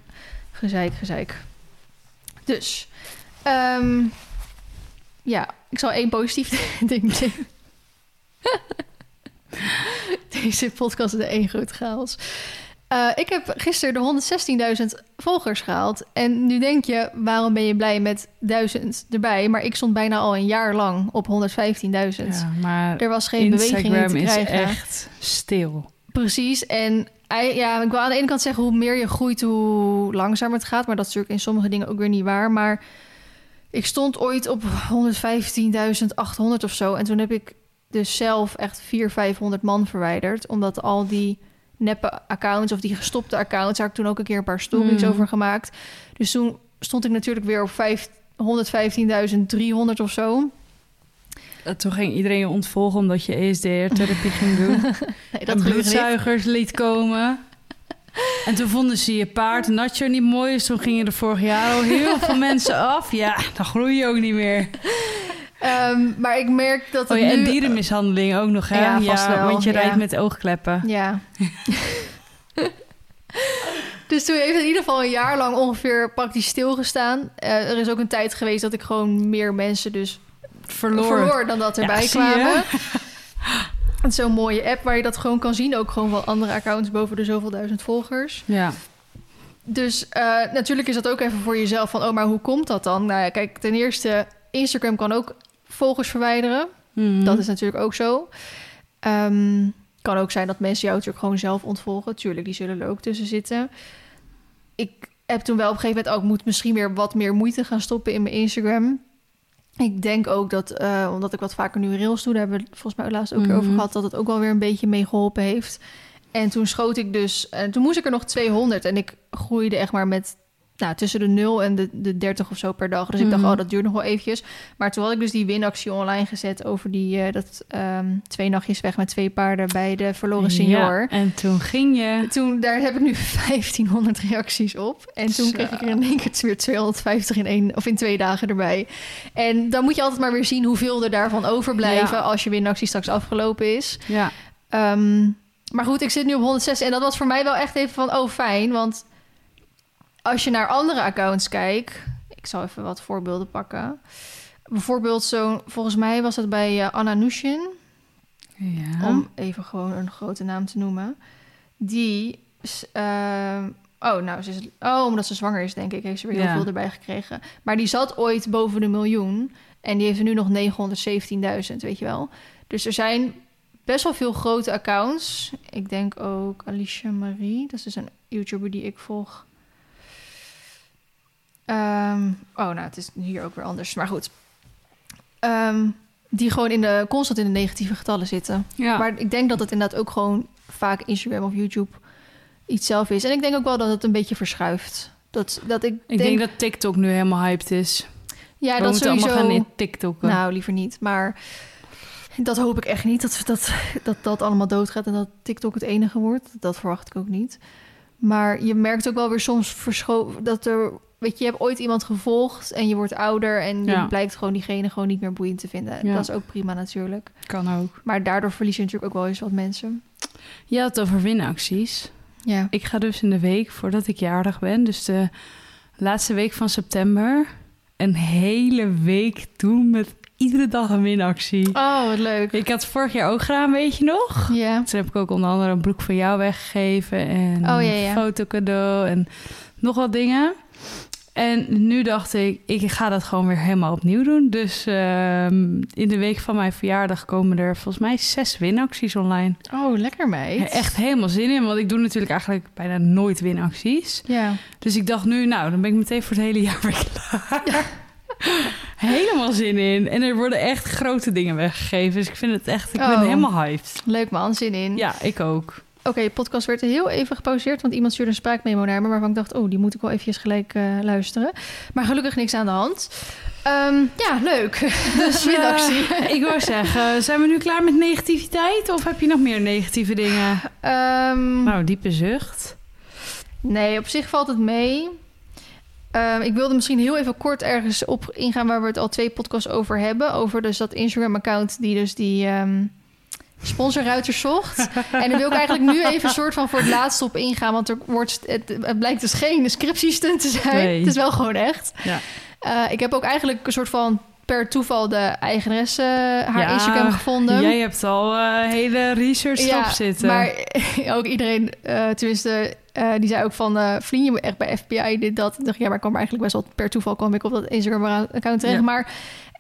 Gezeik, gezeik. Dus, ehm, ja, ik zal één positief *laughs* ding. *laughs* Deze podcast is één groot chaos. Eh, ik heb gisteren de 116.000 volgers gehaald. En nu denk je, waarom ben je blij met 1000 erbij? Maar ik stond bijna al een jaar lang op 115.000. Ja, maar Er was geen beweging in Instagram te is krijgen. echt stil. Precies. En ja, ik wil aan de ene kant zeggen, hoe meer je groeit, hoe langzamer het gaat. Maar dat is natuurlijk in sommige dingen ook weer niet waar. Maar ik stond ooit op 115.800 of zo. En toen heb ik dus zelf echt 400, 500 man verwijderd. Omdat al die neppe accounts of die gestopte accounts... daar heb ik toen ook een keer een paar stories Mhm. over gemaakt. Dus toen stond ik natuurlijk weer op vijf- 115.300 of zo. Toen ging iedereen je ontvolgen omdat je ESDR-therapie *laughs* ging doen. Nee, dat en bloedzuigers liet komen. En toen vonden ze je paard Nacho niet mooi. Dus toen gingen er vorig jaar al heel *laughs* veel mensen af. Ja, dan groei je ook niet meer. Ehm, maar ik merk dat Oh ja, en dierenmishandeling ook nog, hè? Ja, vast wel, want je rijdt met oogkleppen. Ja. *laughs* *laughs* dus toen heeft het in ieder geval een jaar lang ongeveer praktisch stilgestaan. Eh, er is ook een tijd geweest dat ik gewoon meer mensen dus Verloor. verloor, dan dat erbij Ja, kwamen. *laughs* Het is zo'n mooie app waar je dat gewoon kan zien. Ook gewoon van andere accounts boven de zoveel duizend volgers. Ja. Dus eh, natuurlijk is dat ook even voor jezelf van... oh, maar hoe komt dat dan? Nou ja, kijk, ten eerste... Instagram kan ook volgers verwijderen. Mhm. Dat is natuurlijk ook zo. Ehm, kan ook zijn dat mensen jou natuurlijk gewoon zelf ontvolgen. Tuurlijk, die zullen er ook tussen zitten. Ik heb toen wel op een gegeven moment ook moet misschien weer wat meer moeite gaan stoppen in mijn Instagram. Ik denk ook dat, eh, omdat ik wat vaker nu rails doe, daar hebben we volgens mij laatst ook over Mhm. gehad, dat het ook wel weer een beetje mee geholpen heeft. En toen schoot ik dus, en toen moest ik er nog 200 en ik groeide echt maar met nou, tussen de 0 en de, de 30 of zo per dag. Dus ik dacht, Mhm. oh, dat duurt nog wel eventjes. Maar toen had ik dus die winactie online gezet over die eh, dat ehm, twee nachtjes weg met twee paarden bij de verloren senior. Ja, en toen ging je... Toen, daar heb ik nu *laughs* 1500 reacties op. En toen Zo. kreeg ik er in één keer weer 250 in, één, of in twee dagen erbij. En dan moet je altijd maar weer zien hoeveel er daarvan overblijven... Ja. als je winactie straks afgelopen is. Ja. Ehm, maar goed, ik zit nu op 106 en dat was voor mij wel echt even van... oh, fijn, want als je naar andere accounts kijkt... ik zal even wat voorbeelden pakken. Bijvoorbeeld zo, volgens mij was het bij eh, Anna Nushin ja. om even gewoon een grote naam te noemen. Die. ehm, oh, nou, ze is, oh, omdat ze zwanger is, denk ik, heeft ze weer heel Ja. veel erbij gekregen. Maar die zat ooit boven de miljoen. En die heeft er nu nog 917.000, weet je wel. Dus er zijn best wel veel grote accounts. Ik denk ook Alicia Marie. Dat is dus een YouTuber die ik volg. Ehm, oh, nou, het is hier ook weer anders. Maar goed. Ehm, die gewoon in de, constant in de negatieve getallen zitten. ja. Maar ik denk dat het inderdaad ook gewoon vaak Instagram of YouTube iets zelf is. En ik denk ook wel dat het een beetje verschuift. Dat, dat ik, ik denk, dat TikTok nu helemaal hyped is. ja, We dat sowieso. allemaal gaan in TikTokken. nou, liever niet. Maar dat hoop ik echt niet. Dat dat, dat dat allemaal doodgaat en dat TikTok het enige wordt. Dat verwacht ik ook niet. Maar je merkt ook wel weer soms verschoven dat er. Weet je, je hebt ooit iemand gevolgd en je wordt ouder en je Ja. blijkt gewoon diegene gewoon niet meer boeiend te vinden. Ja. Dat is ook prima natuurlijk. Kan ook. Maar daardoor verlies je natuurlijk ook wel eens wat mensen. Je had het over winacties. Ja. Ik ga dus in de week voordat ik jarig ben, dus de laatste week van september, een hele week doen met iedere dag een winactie. Oh, wat leuk. Ik had vorig jaar ook gedaan, weet je nog? Ja. Toen heb ik ook onder andere een broek van jou weggegeven en Oh, ja, ja. een fotocadeau en nog wat dingen. En nu dacht ik, ik ga dat gewoon weer helemaal opnieuw doen. Dus ehm, in de week van mijn verjaardag komen er volgens mij zes winacties online. Oh, lekker meid. Echt helemaal zin in, want ik doe natuurlijk eigenlijk bijna nooit winacties. Ja. Dus ik dacht nu, nou, dan ben ik meteen voor het hele jaar weer klaar. *laughs* Helemaal zin in. En er worden echt grote dingen weggegeven. Dus ik vind het echt, ik ben Oh. helemaal hyped. Leuk man, zin in. Ja, ik ook. Oké, de podcast werd heel even gepauzeerd, want iemand stuurde een spraakmemo naar me waarvan ik dacht, oh, die moet ik wel eventjes gelijk eh, luisteren. Maar gelukkig niks aan de hand. Ehm, ja, leuk. *laughs* Dus eh, ik wou *laughs* zeggen, zijn we nu klaar met negativiteit? Of heb je nog meer negatieve dingen? Ehm, Nou, diepe zucht. Nee, op zich valt het mee. Ehm, ik wilde misschien heel even kort ergens op ingaan waar we het al twee podcasts over hebben. Over dus dat Instagram-account die dus die ehm sponsorruiters zocht. en daar wil ik eigenlijk nu even een soort van voor het laatst op ingaan. Want er wordt, het, het blijkt dus geen scriptiestunt te zijn. Nee. Het is wel gewoon echt. Ja. Eh, ik heb ook eigenlijk een soort van per toeval de eigenaresse haar Ja, Instagram gevonden. Jij hebt al eh, hele research erop zitten. Maar *laughs* ook iedereen, eh, tenminste, eh, die zei ook van... eh vriend, je moet echt bij FBI dit, dat. Ik dacht, ja, maar ik kwam eigenlijk best wel per toeval kwam ik op dat Instagram-account terecht. Ja. Maar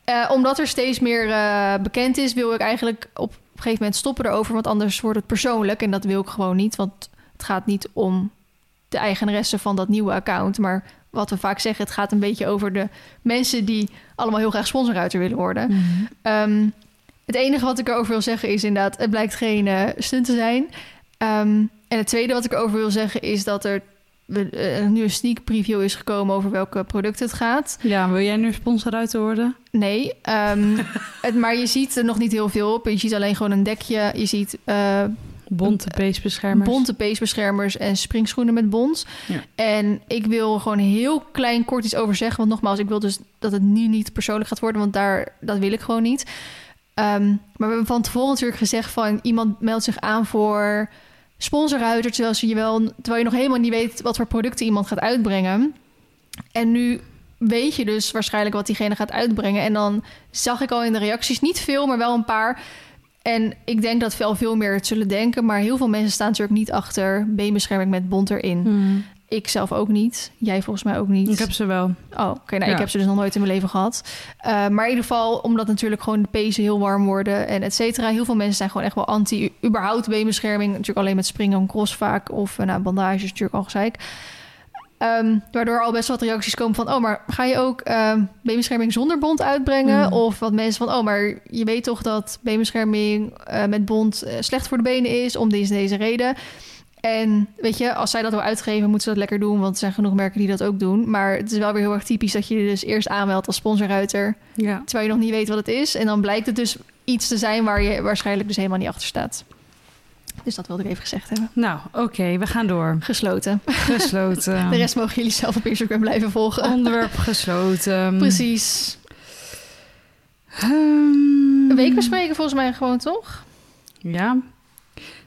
eh, omdat er steeds meer eh, bekend is... wil ik eigenlijk op gegeven moment stoppen erover. Want anders wordt het persoonlijk. En dat wil ik gewoon niet. Want het gaat niet om de eigenaresse van dat nieuwe account. Maar wat we vaak zeggen, het gaat een beetje over de mensen... die allemaal heel graag sponsorruiter willen worden. Mhm. Ehm, het enige wat ik erover wil zeggen is inderdaad, het blijkt geen eh, stunt te zijn. Ehm, en het tweede wat ik erover wil zeggen is dat er nu een sneak preview is gekomen over welke producten het gaat. Ja, wil jij nu sponsoruiter worden? Nee, ehm, *laughs* het, maar je ziet er nog niet heel veel op. Je ziet alleen gewoon een dekje. Je ziet eh, Bonte peesbeschermers. bonte peesbeschermers en springschoenen met bont. Ja. En ik wil gewoon heel klein kort iets over zeggen. Want nogmaals, ik wil dus dat het nu niet persoonlijk gaat worden. Want daar, dat wil ik gewoon niet. Ehm, maar we hebben van tevoren natuurlijk gezegd van... iemand meldt zich aan voor sponsorruiter... terwijl, ze je wel, terwijl je nog helemaal niet weet... wat voor producten iemand gaat uitbrengen. En nu weet je dus waarschijnlijk wat diegene gaat uitbrengen. En dan zag ik al in de reacties, niet veel, maar wel een paar... En ik denk dat veel, veel meer het zullen denken. Maar heel veel mensen staan natuurlijk niet achter beenbescherming met bont erin. Mhm. Ik zelf ook niet. Jij volgens mij ook niet. Ik heb ze wel. Oh, oké. nou, Ja. ik heb ze dus nog nooit in mijn leven gehad. Uh, maar in ieder geval, omdat natuurlijk gewoon de pezen heel warm worden en et cetera. Heel veel mensen zijn gewoon echt wel anti überhaupt beenbescherming. Natuurlijk alleen met springen en cross vaak. Of uh, nou, bandage is natuurlijk al gezeik. Um, waardoor al best wat reacties komen van... oh, maar ga je ook um, beenbescherming zonder bont uitbrengen? Mm. Of wat mensen van... oh, maar je weet toch dat beenbescherming uh, met bont uh, slecht voor de benen is... om deze, deze reden. En weet je, als zij dat wil uitgeven, moeten ze dat lekker doen... want er zijn genoeg merken die dat ook doen. Maar het is wel weer heel erg typisch dat je je dus eerst aanmeldt als sponsorruiter... Ja. terwijl je nog niet weet wat het is. En dan blijkt het dus iets te zijn waar je waarschijnlijk dus helemaal niet achter staat. Dus dat wilde ik even gezegd hebben. Nou, oké, okay, we gaan door. Gesloten. Gesloten. *laughs* De rest mogen jullie zelf op Instagram blijven volgen. Onderwerp gesloten. *laughs* Precies. Um, een week bespreken volgens mij gewoon, toch? Ja,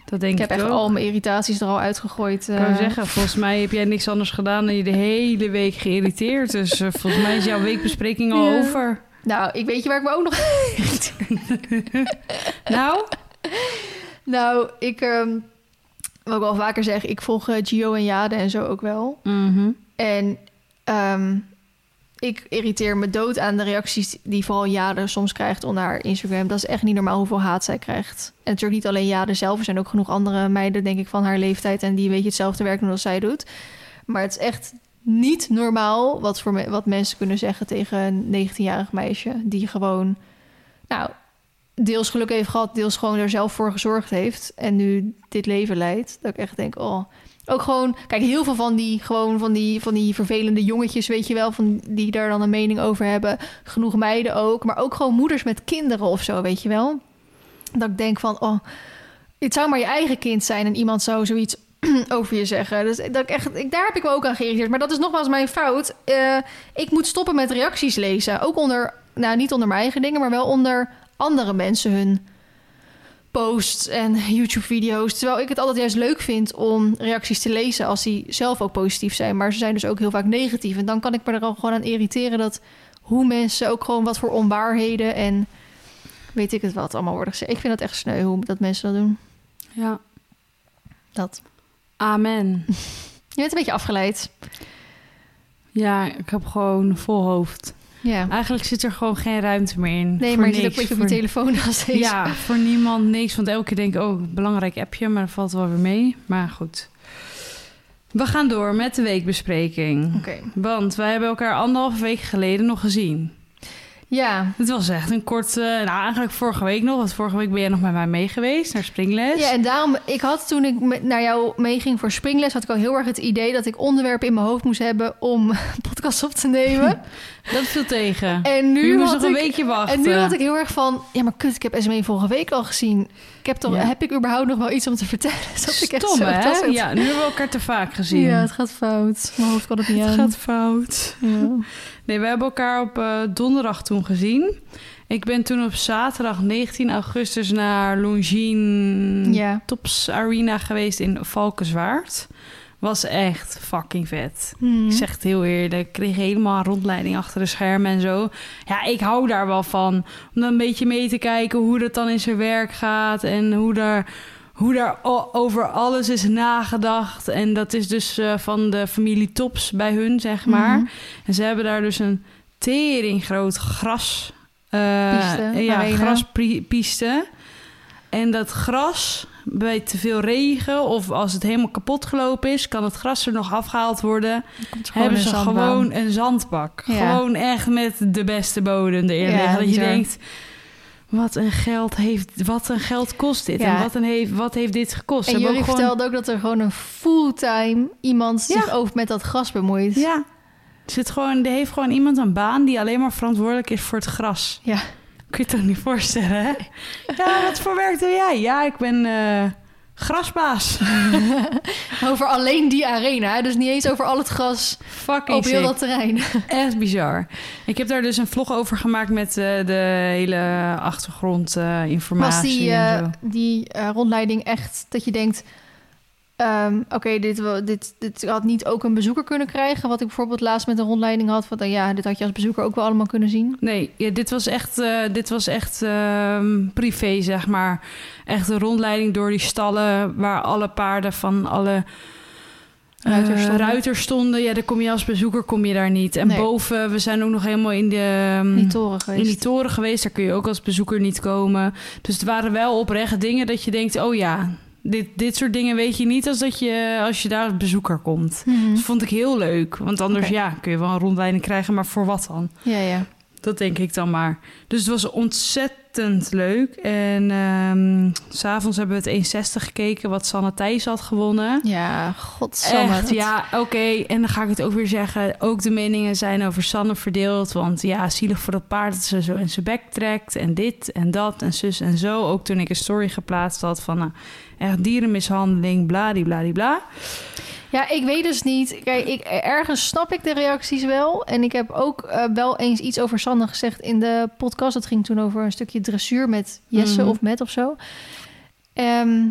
dat denk ik Ik heb echt ook. al mijn irritaties er al uitgegooid. Ik uh... zeggen, volgens mij heb jij niks anders gedaan dan je de hele week geïrriteerd. Dus uh, volgens mij is jouw weekbespreking al ja. over. Nou, ik weet je waar ik me ook nog *laughs* Nou? Nou, ik, um, wat ik wel vaker zeg, ik volg uh, Gio en Jade en zo ook wel. Mm -hmm. En um, ik irriteer me dood aan de reacties die vooral Jade soms krijgt onder haar Instagram. Dat is echt niet normaal hoeveel haat zij krijgt. En natuurlijk niet alleen Jade zelf, er zijn ook genoeg andere meiden, denk ik, van haar leeftijd en die een beetje hetzelfde werk doen als zij doet. Maar het is echt niet normaal wat, voor wat mensen kunnen zeggen tegen een 19-jarig meisje die gewoon, nou, deels geluk heeft gehad, deels gewoon er zelf voor gezorgd heeft en nu dit leven leidt. Dat ik echt denk, oh, ook gewoon, kijk, heel veel van die, gewoon van die, van die vervelende jongetjes, weet je wel, van die daar dan een mening over hebben. Genoeg meiden ook, maar ook gewoon moeders met kinderen of zo, weet je wel. Dat ik denk van, oh, het zou maar je eigen kind zijn en iemand zou zoiets *clears throat* over je zeggen. Dus dat ik echt, ik, daar heb ik me ook aan geïrriteerd. Maar dat is nogmaals mijn fout. Uh, ik moet stoppen met reacties lezen. Ook onder, nou niet onder mijn eigen dingen, maar wel onder andere mensen hun posts en YouTube-video's. Terwijl ik het altijd juist leuk vind om reacties te lezen als die zelf ook positief zijn. Maar ze zijn dus ook heel vaak negatief. En dan kan ik me er al gewoon aan irriteren dat hoe mensen ook gewoon wat voor onwaarheden en weet ik het wat allemaal worden gezegd. Ik vind dat echt sneu hoe dat mensen dat doen. Ja. Dat. Amen. *laughs* Je bent een beetje afgeleid. Ja, ik heb gewoon vol hoofd. Ja. Eigenlijk zit er gewoon geen ruimte meer in. Nee, maar je zit ook op je telefoon als *laughs* deze. Ja, voor niemand niks. Want elke keer denk ik, oh, belangrijk appje, maar dat valt wel weer mee. Maar goed. We gaan door met de weekbespreking. Oké. Okay. Want wij hebben elkaar anderhalve week geleden nog gezien. Ja. Het was echt een kort... Uh, nou, eigenlijk vorige week nog. Want vorige week ben jij nog met mij mee geweest naar springles. Ja, en daarom... Ik had toen ik naar jou meeging voor springles... had ik al heel erg het idee dat ik onderwerpen in mijn hoofd moest hebben... om *laughs* podcast op te nemen. *laughs* Dat viel tegen. En nu Nu moest had nog een ik, weekje wachten. En nu had ik heel erg van... Ja, maar kut, ik heb SME vorige week al gezien. Ik heb, toch, Ja. heb ik überhaupt nog wel iets om te vertellen? *laughs* Dat ik echt Stom, zo hè? het. Ja, nu hebben we elkaar te vaak gezien. Ja, het gaat fout. Mijn hoofd kan het niet Het aan. gaat fout. Ja. *laughs* Nee, we hebben elkaar op eh, donderdag toen gezien. Ik ben toen op zaterdag 19 augustus naar Longines ja. Tops Arena geweest in Valkenswaard. Was echt fucking vet. Hmm. Ik zeg het heel eerlijk. Ik kreeg helemaal een rondleiding achter de schermen en zo. Ja, ik hou daar wel van. Om dan een beetje mee te kijken hoe dat dan in zijn werk gaat. En hoe daar, hoe daar over alles is nagedacht. En dat is dus eh, van de familie Tops bij hun, zeg maar. Mhm. En ze hebben daar dus een tering groot gras... eh, Piste, ja, arena. graspiste. En dat gras, bij te veel regen of als het helemaal kapot gelopen is... kan het gras er nog afgehaald worden hebben ze zandbaan. gewoon een zandbak. Ja. Gewoon echt met de beste bodem erin Ja, liggen. Dat je denkt, wat een geld heeft, wat een geld kost dit? Ja. En wat, een heeft, wat heeft dit gekost? En hebben jullie ook gewoon- ook dat er gewoon een fulltime iemand zich over met dat gras bemoeit. Ja, er, zit gewoon, er heeft gewoon iemand een baan die alleen maar verantwoordelijk is voor het gras. Ja. Kun je het toch niet voorstellen, hè? Ja, wat voor werk doe jij? Ja, ik ben eh, grasbaas. *laughs* Over alleen die arena. Dus niet eens over al het gras Fucking op heel sick. dat terrein. *laughs* Echt bizar. Ik heb daar dus een vlog over gemaakt met eh, de hele achtergrondinformatie Was die, en eh, die rondleiding echt dat je denkt... ehm, Oké, dit, dit, dit had niet ook een bezoeker kunnen krijgen. Wat ik bijvoorbeeld laatst met een rondleiding had. Van, ja, dit had je als bezoeker ook wel allemaal kunnen zien. Nee, ja, dit was echt, eh, dit was echt ehm, privé, zeg maar. Echt een rondleiding door die stallen waar alle paarden van alle eh, Ruiters stonden. ruiters stonden. Ja, daar kom je als bezoeker kom je daar niet. En Nee. boven, we zijn ook nog helemaal in de ehm, Die toren geweest. in die toren geweest. Daar kun je ook als bezoeker niet komen. Dus het waren wel oprecht dingen dat je denkt, oh ja, dit, dit soort dingen weet je niet als dat je als je daar als bezoeker komt. Mhm. Dat vond ik heel leuk. Want anders ja, kun je wel een rondleiding krijgen, maar voor wat dan? Ja, ja. Dat denk ik dan maar. Dus het was ontzettend leuk. En ehm, s s'avonds hebben we het 1,60 gekeken, wat Sanne Thijs had gewonnen. Ja, godsamme. Ja, oké. En dan ga ik het ook weer zeggen. Ook de meningen zijn over Sanne verdeeld. Want ja, zielig voor dat paard dat ze zo in zijn bek trekt. En dit en dat en zus en zo. Ook toen ik een story geplaatst had van... nou, echt dierenmishandeling, bladibladibla. Ja, ik weet dus niet. Kijk, ik, ergens snap ik de reacties wel. En ik heb ook eh, wel eens iets over Sanne gezegd in de podcast. Dat ging toen over een stukje dressuur met Jesse Mhm. of met of zo. Ehm,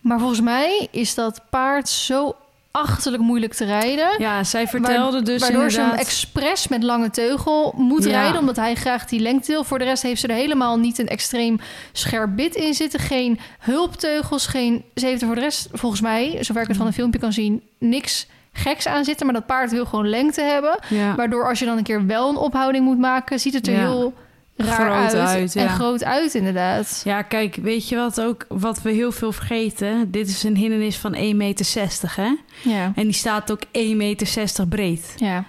maar volgens mij is dat paard zo achterlijk moeilijk te rijden. Ja, zij vertelde dus Waardoor ze hem inderdaad... expres met lange teugel moet Ja. rijden, omdat hij graag die lengte wil. Voor de rest heeft ze er helemaal niet een extreem scherp bit in zitten. Geen hulpteugels, geen... Ze heeft er voor de rest, volgens mij, zover ik het van een filmpje kan zien, niks geks aan zitten. Maar dat paard wil gewoon lengte hebben. Ja. Waardoor als je dan een keer wel een ophouding moet maken, ziet het er Ja. heel raar Groot uit. uit, en ja. groot uit, inderdaad. Ja, kijk, weet je wat ook, wat we heel veel vergeten? Dit is een hindernis van 1,60 meter, hè? Ja. En die staat ook 1,60 meter breed. Ja.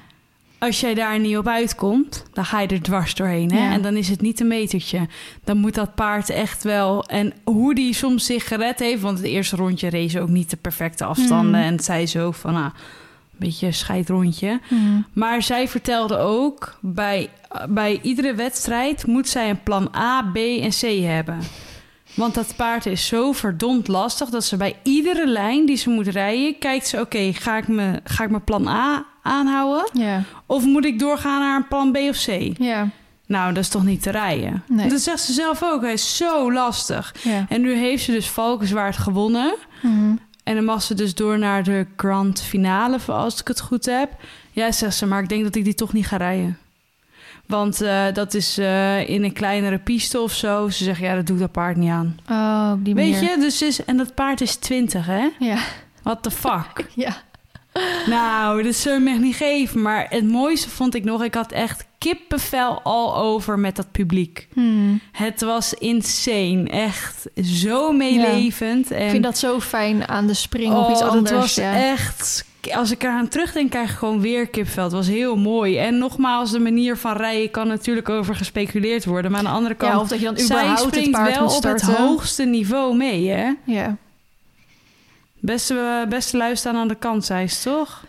Als jij daar niet op uitkomt, dan ga je er dwars doorheen. Hè? Ja. En dan is het niet een metertje. Dan moet dat paard echt wel... En hoe die soms zich gered heeft... want het eerste rondje race ook niet de perfecte afstanden. Mhm. En het zei ze ook van... Een beetje een scheidrondje. Mhm. Maar zij vertelde ook... Bij, bij iedere wedstrijd moet zij een plan A, B en C hebben. Want dat paard is zo verdomd lastig... dat ze bij iedere lijn die ze moet rijden... kijkt ze... oké, ga ik me- ga ik mijn plan A aanhouden... Ja. of moet ik doorgaan naar een plan B of C? Ja. Nou, dat is toch niet te rijden? Nee. Dat zegt ze zelf ook. Hij is zo lastig. Ja. En nu heeft ze dus Valkenswaard gewonnen. Mhm. En dan mag ze dus door naar de grand finale, als ik het goed heb. Ja, zegt ze, maar ik denk dat ik die toch niet ga rijden. Want eh, dat is eh, in een kleinere piste of zo. Ze zegt, ja, dat doet dat paard niet aan. Oh, op die Weet manier. je, dus is, en dat paard is 20, hè? Ja. What the fuck? *laughs* Ja. Nou, dat zou je me echt niet geven. Maar het mooiste vond ik nog, ik had echt kippenvel al over met dat publiek. Hmm. Het was insane. Echt zo meelevend. En Ik vind dat zo fijn aan de spring of iets Oh, anders. Dat was ja. echt... Als ik eraan terugdenk, krijg ik gewoon weer kipvel. Het was heel mooi. En nogmaals, de manier van rijden kan natuurlijk over gespeculeerd worden. Maar aan de andere kant, ja, of dat je dan zij überhaupt het springt wel op het hoogste niveau mee, hè? Ja. Beste, beste luisteren aan de kant, zei ze toch?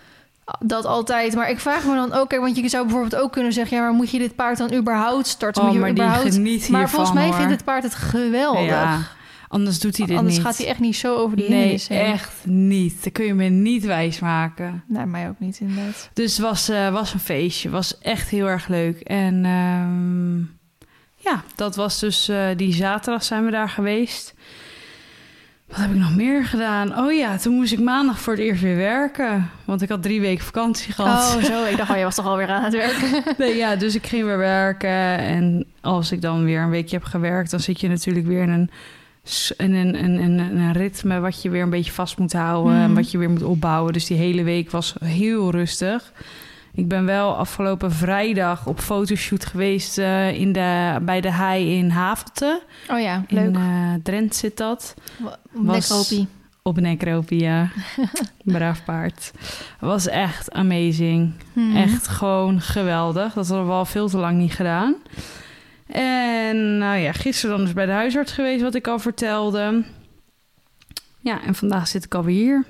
Dat altijd. Maar ik vraag me dan ook, kijk, want je zou bijvoorbeeld ook kunnen zeggen... ja, maar moet je dit paard dan überhaupt starten? Oh, moet je maar die überhaupt... geniet Maar volgens mij hoor. vindt het paard het geweldig. Ja, anders doet hij dit Anders niet. gaat hij echt niet zo over die Nee, heen. echt niet. Dat kun je me niet wijsmaken. Nee, mij ook niet inderdaad. Dus was, eh, was een feestje. Was echt heel erg leuk. En ehm, ja, dat was dus eh, die zaterdag zijn we daar geweest. Wat heb ik nog meer gedaan? Oh ja, toen moest ik maandag voor het eerst weer werken. Want ik had drie weken vakantie gehad. Oh, zo. Ik dacht, oh, je was toch alweer aan het werken. *laughs* Nee, ja, dus ik ging weer werken. En als ik dan weer een weekje heb gewerkt, dan zit je natuurlijk weer in een, in een, een, een, een ritme wat je weer een beetje vast moet houden. En wat je weer moet opbouwen. Dus die hele week was heel rustig. Ik ben wel afgelopen vrijdag op fotoshoot geweest eh, in de, bij de Hei in Havelte. Oh ja, leuk. In eh Drenthe zit dat. Nekropie. Op Nekropie, ja. *laughs* Braaf paard. Was echt amazing. Mhm. Echt gewoon geweldig. Dat hadden we al veel te lang niet gedaan. En nou ja, gisteren dan dus bij de huisarts geweest, wat ik al vertelde. Ja, en vandaag zit ik alweer hier.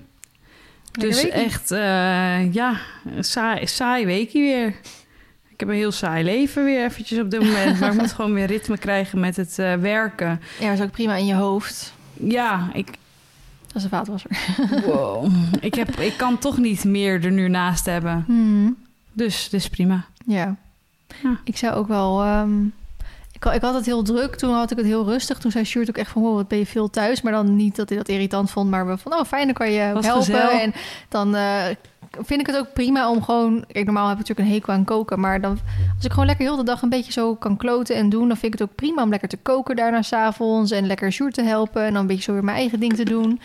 Dus weekie. echt, eh, ja, saai, saai weekje weer. Ik heb een heel saai leven weer eventjes op dit *laughs* moment. maar ik moet gewoon weer ritme krijgen met het eh, werken. Ja, dat is ook prima in je hoofd. Ja, ik, Dat is een vaatwasser. wow. ik, heb, ik kan toch niet meer er nu naast hebben. Mhm. Dus is prima. Ja. Ja. Ik zou ook wel... ehm, ik, had- ik had het heel druk, toen had ik het heel rustig. Toen zei Sjoerd ook echt van, wow, wat ben je veel thuis. Maar dan niet dat hij dat irritant vond, maar wel van, oh fijn, dan kan je Was helpen. gezellig. En dan eh, vind ik het ook prima om gewoon... Kijk, normaal heb ik natuurlijk een hekel aan koken. Maar dan, als ik gewoon lekker heel de dag een beetje zo kan kloten en doen... dan vind ik het ook prima om lekker te koken daarna s'avonds. En lekker Sjoerd te helpen. En dan een beetje zo weer mijn eigen ding te doen.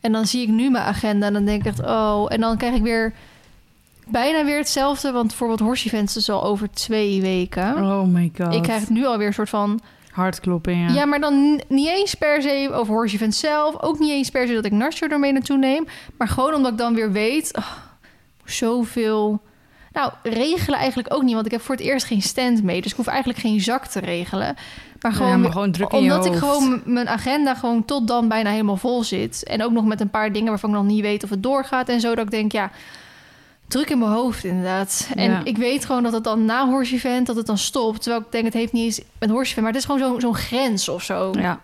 En dan zie ik nu mijn agenda en dan denk ik echt, oh... En dan krijg ik weer bijna weer hetzelfde. Want bijvoorbeeld Horse Events is al over twee weken. Oh my god. Ik krijg het nu alweer een soort van... Hartklopping, Ja, ja. maar dan niet eens per se over Horse Events zelf. Ook niet eens per se dat ik Nacho ermee naartoe neem. Maar gewoon omdat ik dan weer weet... Oh, zoveel... Nou, regelen eigenlijk ook niet. Want ik heb voor het eerst geen stand mee. Dus ik hoef eigenlijk geen zak te regelen. Maar gewoon, Ja, maar gewoon druk in omdat ik gewoon mijn agenda gewoon tot dan bijna helemaal vol zit. En ook nog met een paar dingen waarvan ik nog niet weet of het doorgaat en zo. Dat ik denk, ja, druk in mijn hoofd inderdaad. En Ja. ik weet gewoon dat het dan na Horse Event, dat het dan stopt. Terwijl ik denk, het heeft niet eens met Horse Event. Maar het is gewoon zo- zo'n grens of zo. Ja.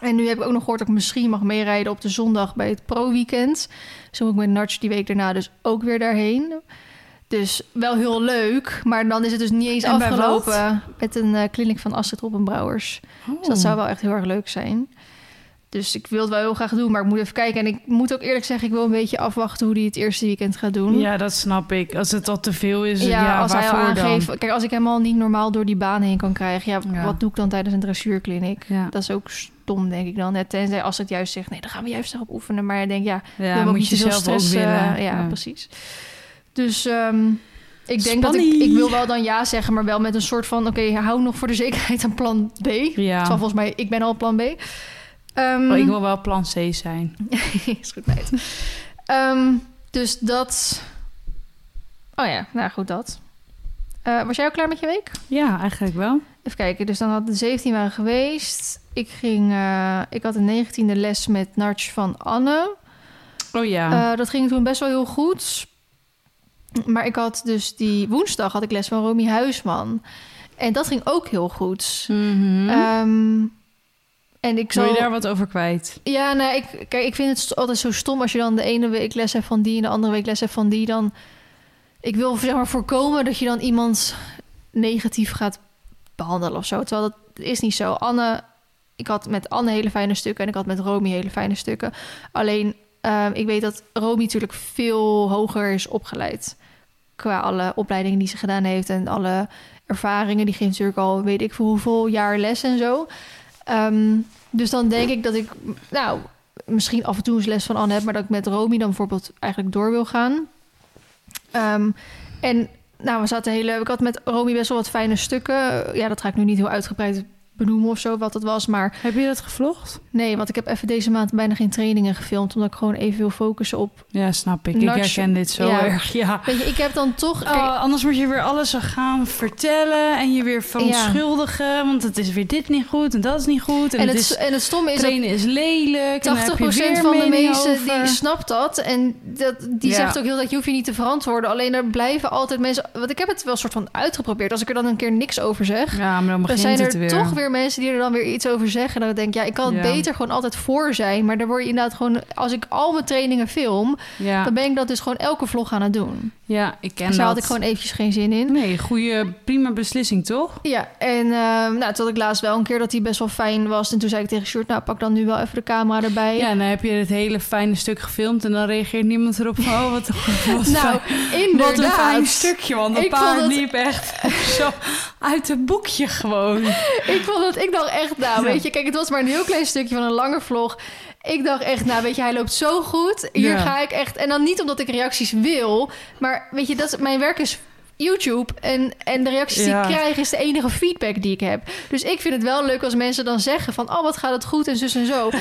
En nu heb ik ook nog gehoord dat ik misschien mag meerijden op de zondag bij het pro-weekend. Zo moet ik met Natch die week daarna dus ook weer daarheen. Dus wel heel leuk, maar dan is het dus niet eens En afgelopen met een eh kliniek van Astrid Robbenbrouwers. Dus dat zou wel echt heel erg leuk zijn. Dus ik wil het wel heel graag doen, maar ik moet even kijken. En ik moet ook eerlijk zeggen, ik wil een beetje afwachten hoe hij het eerste weekend gaat doen. Ja, dat snap ik. Als het al te veel is, Ja, ja, als hij al aangeeft... dan? Kijk, als ik hem al niet normaal door die baan heen kan krijgen... Ja, Ja. wat doe ik dan tijdens een dressuurkliniek? Ja, Dat is ook stom, denk ik dan. Net tenzij als het juist zegt... nee, dan gaan we juist erop oefenen. Maar ik denk, ja, ja moet je zelf ook stress, eh, willen. ja, precies. Dus ehm, ik denk dat ik... Ik wil wel dan ja zeggen, maar wel met een soort van... oké, hou nog voor de zekerheid aan plan B. Ja. Volgens mij, ik ben al plan B. Ehm, Oh, ik wil wel plan C zijn. *laughs* is goed, meid. Ehm, dus dat... Oh ja, nou goed, dat. Eh, was jij ook klaar met je week? Ja, eigenlijk wel. Even kijken, dus dan had de 17 waren geweest. Ik ging, eh, ik had een 19e les met Narch van Anne. Oh ja. Eh, dat ging toen best wel heel goed. Maar ik had dus die woensdag had ik les van Romy Huisman. En dat ging ook heel goed. Mhm. Ehm, en ik Wil zal... je daar wat over kwijt? Ja, nou, ik, kijk, ik vind het altijd zo stom als je dan de ene week les hebt van die en de andere week les hebt van die. Dan, ik wil zeg maar voorkomen dat je dan iemand negatief gaat behandelen of zo. Terwijl dat is niet zo. Anne, ik had met Anne hele fijne stukken en ik had met Romy hele fijne stukken. Alleen, ehm, ik weet dat Romy natuurlijk veel hoger is opgeleid. Qua alle opleidingen die ze gedaan heeft en alle ervaringen. Die geeft natuurlijk al weet ik voor hoeveel jaar les en zo. Ehm, dus dan denk ik dat ik, nou, misschien af en toe eens les van Anne heb, maar dat ik met Romy dan bijvoorbeeld eigenlijk door wil gaan. Ehm, en nou, we zaten hele, ik had met Romy best wel wat fijne stukken. Ja, dat ga ik nu niet heel uitgebreid benoemen of zo wat het was. Maar Heb je dat gevlogd? nee, want ik heb even deze maand bijna geen trainingen gefilmd. Omdat ik gewoon even wil focussen op... Ja, snap ik. Ik herken dit zo Ja. erg, ja. Weet je, ik heb dan toch... kijk, Oh, anders moet je weer alles gaan vertellen en je weer verontschuldigen. Want het is weer dit niet goed en dat is niet goed. En, en, het, het, is, en het stomme is dat trainen is lelijk. en dan heb 80% je weer van de mensen over. die snapt dat. En dat, die Ja. zegt ook heel dat je hoeft je niet te verantwoorden. Alleen er blijven altijd mensen... Want ik heb het wel soort van uitgeprobeerd. Als ik er dan een keer niks over zeg... Ja, maar dan Dan begint zijn er weer. toch weer mensen die er dan weer iets over zeggen. En dan denk ik, ja, ik kan het Ja. beter gewoon altijd voor zijn. Maar dan word je inderdaad gewoon... Als ik al mijn trainingen film... Ja, dan ben ik dat dus gewoon elke vlog aan het doen. ja ik ken Dus daar dat. had ik gewoon eventjes geen zin in. Nee, goede, prima beslissing, toch? Ja, en uh, nou, toen ik laatst wel een keer dat hij best wel fijn was. En toen zei ik tegen Sjoerd, nou, pak dan nu wel even de camera erbij. Ja, en dan heb je het hele fijne stuk gefilmd en dan reageert niemand erop van, oh, wat, *laughs* wat, nou, fijn, inderdaad. wat een fijn stukje, want dat Ik paard het- liep echt *laughs* zo uit het boekje gewoon. Ik vond het, ik dacht echt, nou, weet je, kijk, het was maar een heel klein stukje van een lange vlog. Ik dacht echt, nou, weet je, hij loopt zo goed. Hier ga ik echt. En dan niet omdat ik reacties wil, maar weet je, dat is, mijn werk is YouTube. En, en de reacties Ja. die ik krijg is de enige feedback die ik heb. Dus ik vind het wel leuk als mensen dan zeggen van, oh, wat gaat het goed en zus en zo. *laughs*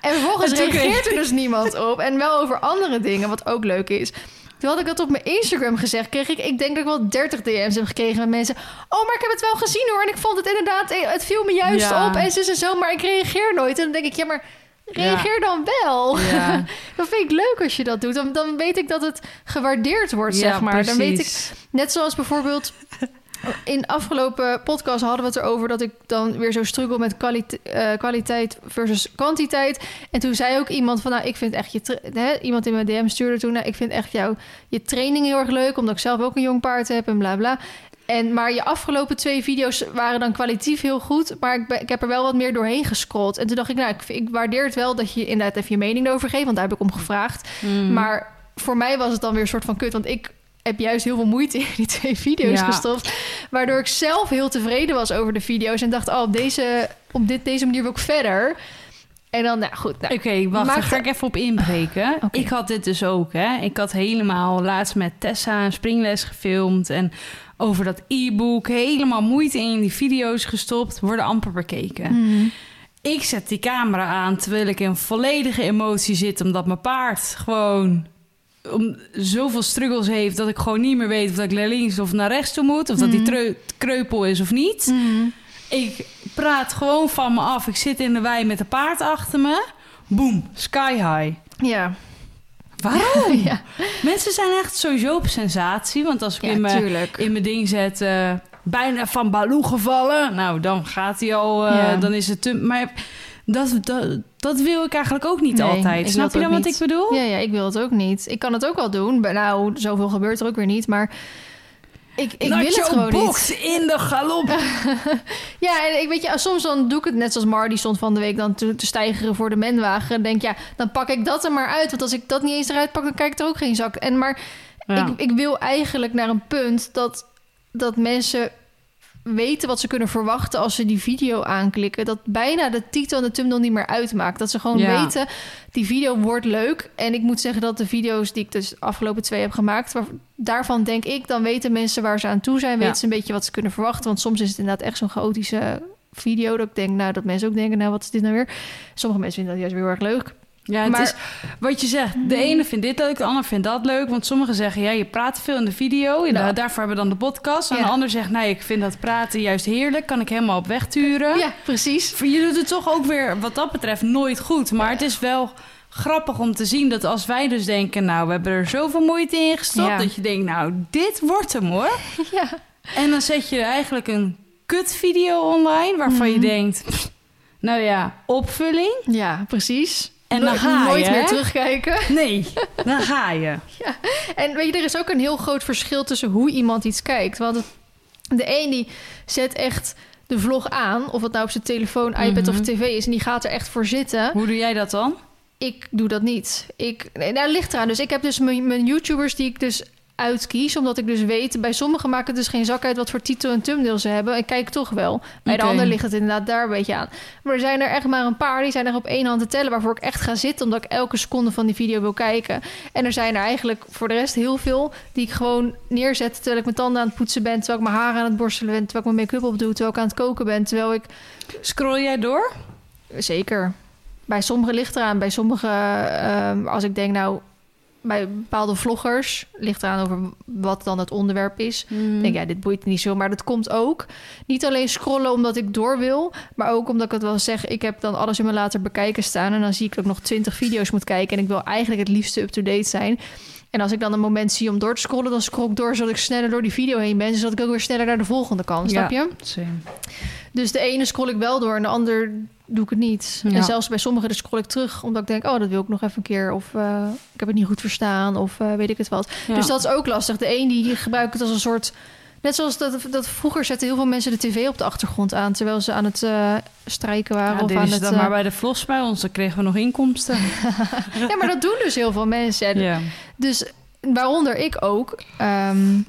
En vervolgens reageert er dus niemand op. En wel over andere dingen, wat ook leuk is. Toen had ik dat op mijn Instagram gezegd, kreeg ik, ik denk dat ik wel 30 DM's heb gekregen met mensen. Oh, maar ik heb het wel gezien hoor. En ik vond het inderdaad, eh, het viel me juist Ja. op. En zus en zo, maar ik reageer nooit. En dan denk ik, ja, maar reageer dan wel. Ja, *laughs* Dat vind ik leuk als je dat doet. Dan, dan weet ik dat het gewaardeerd wordt, zeg maar. Dan weet ik, net zoals bijvoorbeeld... In de afgelopen podcast hadden we het erover dat ik dan weer zo struggle met kwalite- eh, kwaliteit versus kwantiteit. En toen zei ook iemand van, nou, ik vind echt je, hè, iemand in mijn DM stuurde toen, nou, ik vind echt jou je training heel erg leuk, omdat ik zelf ook een jong paard heb en bla bla. En maar je afgelopen twee video's waren dan kwalitatief heel goed, maar ik, ben, ik heb er wel wat meer doorheen gescrolld. En toen dacht ik, nou, ik, ik waardeer het wel dat je inderdaad even je mening erover geeft, want daar heb ik om gevraagd. Mm. Maar voor mij was het dan weer een soort van kut. Want ik heb juist heel veel moeite in die twee video's Ja. gestopt. Waardoor ik zelf heel tevreden was over de video's. En dacht, oh, op deze, op dit, deze manier wil ik verder. En dan, nou goed. Nou, Oké, wacht, daar ga ik even op inbreken. Oké. Ik had dit dus ook, hè. Ik had helemaal laatst met Tessa een springles gefilmd... en over dat e-book helemaal moeite in die video's gestopt... worden amper bekeken. hmm, Ik zet die camera aan terwijl ik in volledige emotie zit... omdat mijn paard gewoon om zoveel struggles heeft... dat ik gewoon niet meer weet of dat ik naar links of naar rechts toe moet... of dat die Mhm. treu- kreupel is of niet... hmm. Ik praat gewoon van me af. Ik zit in de wei met een paard achter me. Boom, sky high. Ja. Waarom? *laughs* ja, Mensen zijn echt sowieso op sensatie. Want als ik ja in, mijn, tuurlijk. in mijn ding zet... eh, bijna van Baloo gevallen. Nou, dan gaat hij al... eh, Ja. Dan is het te... Maar dat, dat, dat wil ik eigenlijk ook niet Nee, altijd. Snap je dan wat niet. ik bedoel? Ja, ja, ik wil het ook niet. Ik kan het ook wel doen. Maar Nou, zoveel gebeurt er ook weer niet. Maar ik, ik wil het gewoon box niet. in de galop. *laughs* Ja, en ik weet je, soms dan doe ik het net zoals Mar, die stond van de week dan te, te stijgeren voor de menwagen. En denk ja, dan pak ik dat er maar uit. Want als ik dat niet eens eruit pak, dan kijk ik er ook geen zak. En maar Ja. ik, ik wil eigenlijk naar een punt dat, dat mensen weten wat ze kunnen verwachten als ze die video aanklikken. Dat bijna de titel en de thumbnail niet meer uitmaakt. Dat ze gewoon Ja. weten, die video wordt leuk. En ik moet zeggen dat de video's die ik dus de afgelopen twee heb gemaakt... Waar, daarvan denk ik, dan weten mensen waar ze aan toe zijn. Weten Ja. ze een beetje wat ze kunnen verwachten. Want soms is het inderdaad echt zo'n chaotische video... dat ik denk, nou, dat mensen ook denken, nou, wat is dit nou weer? Sommige mensen vinden dat juist heel erg leuk. Ja, het Maar- is wat je zegt. De ene vindt dit leuk, de ander vindt dat leuk. Want sommigen zeggen, ja, je praat veel in de video. En Ja. da- daarvoor hebben we dan de podcast. En Ja. de ander zegt, nee, ik vind dat praten juist heerlijk. Kan ik helemaal op wegturen. Ja, precies. Je doet het toch ook weer, wat dat betreft, nooit goed. Maar het is wel grappig om te zien dat als wij dus denken... nou, we hebben er zoveel moeite in gestopt... Ja. dat je denkt, nou, dit wordt hem, hoor. *laughs* Ja. En dan zet je eigenlijk een kut video online... waarvan je Mhm. denkt, pff, nou ja, opvulling. ja, precies. En dan ga Nooit je, meer hè? terugkijken. Nee, *laughs* dan ga je. En weet je, er is ook een heel groot verschil tussen hoe iemand iets kijkt. Want de een die zet echt de vlog aan, of het nou op zijn telefoon, iPad Mhm. of tv is, en die gaat er echt voor zitten. Hoe doe jij dat dan? Ik doe dat niet. Ik, nou, ligt eraan. Dus ik heb dus mijn YouTubers die ik dus uitkies. Omdat ik dus weet, bij sommigen maakt het dus geen zak uit wat voor titel en thumbnail ze hebben. Ik kijk toch wel. Bij de ander ligt het inderdaad daar een beetje aan. Maar er zijn er echt maar een paar, die zijn er op één hand te tellen... waarvoor ik echt ga zitten, omdat ik elke seconde van die video wil kijken. En er zijn er eigenlijk voor de rest heel veel... die ik gewoon neerzet terwijl ik mijn tanden aan het poetsen ben... terwijl ik mijn haar aan het borstelen ben... terwijl ik mijn make-up op doe, terwijl ik aan het koken ben... terwijl ik Scroll jij door? Zeker. Bij sommigen ligt eraan. Bij sommige, ehm, als ik denk nou, bij bepaalde vloggers ligt eraan over wat dan het onderwerp is. Mm. Denk ja, dit boeit niet zo. Maar dat komt ook niet alleen scrollen omdat ik door wil, maar ook omdat ik het wel zeg. Ik heb dan alles in mijn later bekijken staan en dan zie ik dat ik nog twintig video's moet kijken en ik wil eigenlijk het liefste up to date zijn. En als ik dan een moment zie om door te scrollen, dan scroll ik door zodat ik sneller door die video heen ben, zodat ik ook weer sneller naar de volgende kan. Snap je? Same. Dus de ene scroll ik wel door en de ander doe ik het niet. Ja. En zelfs bij sommigen dus scroll ik terug, omdat ik denk, oh, dat wil ik nog even een keer. Of eh, ik heb het niet goed verstaan, of eh, weet ik het wat. Ja. Dus dat is ook lastig. De een die gebruikt het als een soort... Net zoals dat, dat vroeger zetten heel veel mensen de tv op de achtergrond aan... terwijl ze aan het eh, strijken waren. Ja, of aan het, maar bij de vlos bij ons, dan kregen we nog inkomsten. *laughs* Ja, maar dat doen dus heel veel mensen. En ja. Dus waaronder ik ook. Ehm,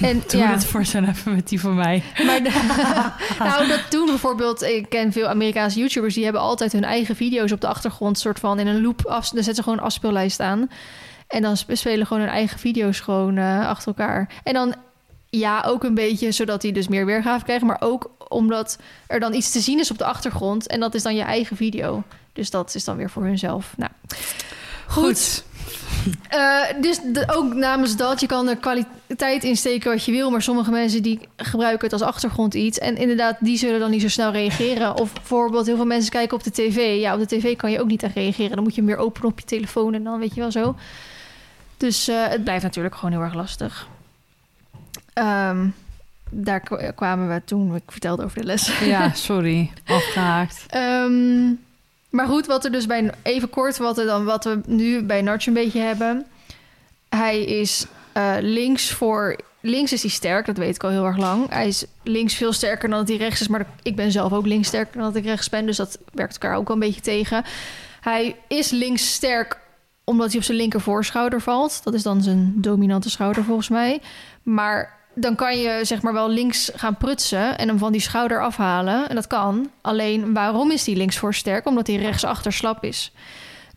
en Doe ja. het voor zijn even met die van mij. *laughs* Maar de- *laughs* nou, dat doen bijvoorbeeld. Ik ken veel Amerikaanse YouTubers die hebben altijd hun eigen video's op de achtergrond, soort van in een loop af. Dan zetten ze gewoon een afspeellijst aan. En dan sp- spelen gewoon hun eigen video's gewoon eh, achter elkaar. En dan ja, ook een beetje zodat die dus meer weergave krijgen, maar ook omdat er dan iets te zien is op de achtergrond. En dat is dan je eigen video. Dus dat is dan weer voor hunzelf. Nou, goed. Eh, dus de- ook namens dat, je kan er kwaliteit in steken wat je wil, maar sommige mensen die gebruiken het als achtergrond iets. En inderdaad, die zullen dan niet zo snel reageren. Of bijvoorbeeld heel veel mensen kijken op de tv. Ja, op de tv kan je ook niet echt reageren. Dan moet je hem weer openen op je telefoon en dan weet je wel zo. Dus eh, het blijft natuurlijk gewoon heel erg lastig. Ehm, daar kwa- kwamen we toen ik vertelde over de les. Ja, *laughs* sorry. Afgehaakt. Ehm, maar goed, wat er dus bij even kort, wat, er dan, wat we nu bij Narch een beetje hebben. Hij is eh, links voor. Links is hij sterk, dat weet ik al heel erg lang. Hij is links veel sterker dan dat hij rechts is. Maar ik ben zelf ook links sterker dan dat ik rechts ben. Dus dat werkt elkaar ook wel een beetje tegen. Hij is links sterk omdat hij op zijn linker voorschouder valt. Dat is dan zijn dominante schouder volgens mij. Maar dan kan je zeg maar wel links gaan prutsen en hem van die schouder afhalen. En dat kan. Alleen waarom is die links voor sterk? Omdat hij rechtsachter slap is.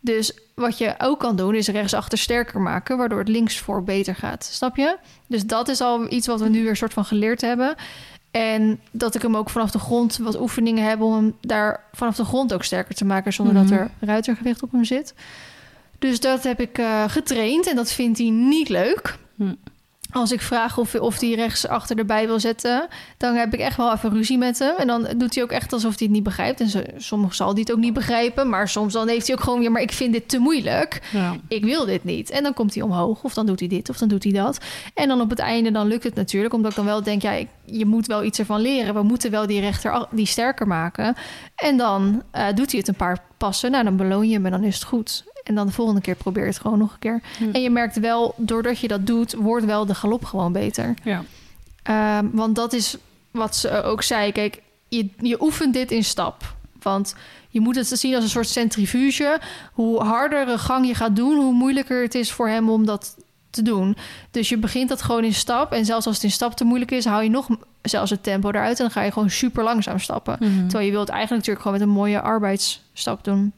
Dus wat je ook kan doen is rechtsachter sterker maken, waardoor het links voor beter gaat. Snap je? Dus dat is al iets wat we nu weer soort van geleerd hebben. En dat ik hem ook vanaf de grond wat oefeningen heb om hem daar vanaf de grond ook sterker te maken, zonder Mhm. dat er ruitergewicht op hem zit. Dus dat heb ik eh, getraind en dat vindt hij niet leuk. Als ik vraag of, of hij rechts achter erbij wil zetten, dan heb ik echt wel even ruzie met hem. En dan doet hij ook echt alsof hij het niet begrijpt. En zo, soms zal hij het ook niet begrijpen, maar soms dan heeft hij ook gewoon weer, maar ik vind dit te moeilijk. Ja. Ik wil dit niet. En dan komt hij omhoog, of dan doet hij dit, of dan doet hij dat. En dan op het einde, dan lukt het natuurlijk, omdat ik dan wel denk, ja, ik- je moet wel iets ervan leren. We moeten wel die rechter die sterker maken. En dan eh, doet hij het een paar passen. Nou, dan beloon je hem en dan is het goed. En dan de volgende keer probeer je het gewoon nog een keer. Hm. En je merkt wel, doordat je dat doet, wordt wel de galop gewoon beter. Ja. Ehm, want dat is wat ze ook zei. Kijk, je, je oefent dit in stap. Want je moet het zien als een soort centrifuge. Hoe harder een gang je gaat doen, hoe moeilijker het is voor hem om dat te doen. Dus je begint dat gewoon in stap. En zelfs als het in stap te moeilijk is, hou je nog zelfs het tempo eruit. En dan ga je gewoon super langzaam stappen. Mhm. Terwijl je wilt eigenlijk natuurlijk gewoon met een mooie arbeidsstap doen.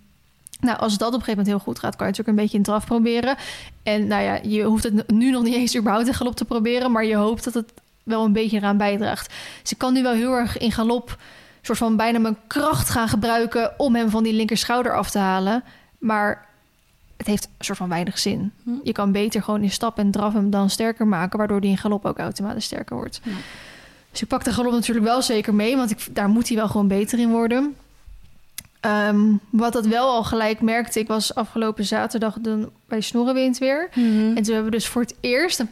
Nou, als dat op een gegeven moment heel goed gaat, kan je natuurlijk een beetje in draf proberen. En nou ja, je hoeft het nu nog niet eens überhaupt in galop te proberen, maar je hoopt dat het wel een beetje eraan bijdraagt. Dus ik kan nu wel heel erg in galop, soort van bijna mijn kracht gaan gebruiken om hem van die linker schouder af te halen. Maar het heeft een soort van weinig zin. Hm. Je kan beter gewoon in stap en draf hem dan sterker maken, waardoor die in galop ook automatisch sterker wordt. Ja. Dus ik pak de galop natuurlijk wel zeker mee, want ik, daar moet hij wel gewoon beter in worden. Ehm, wat dat wel al gelijk merkte, ik was afgelopen zaterdag dan bij Snorrenwind weer. Mhm. En toen hebben we dus voor het eerst een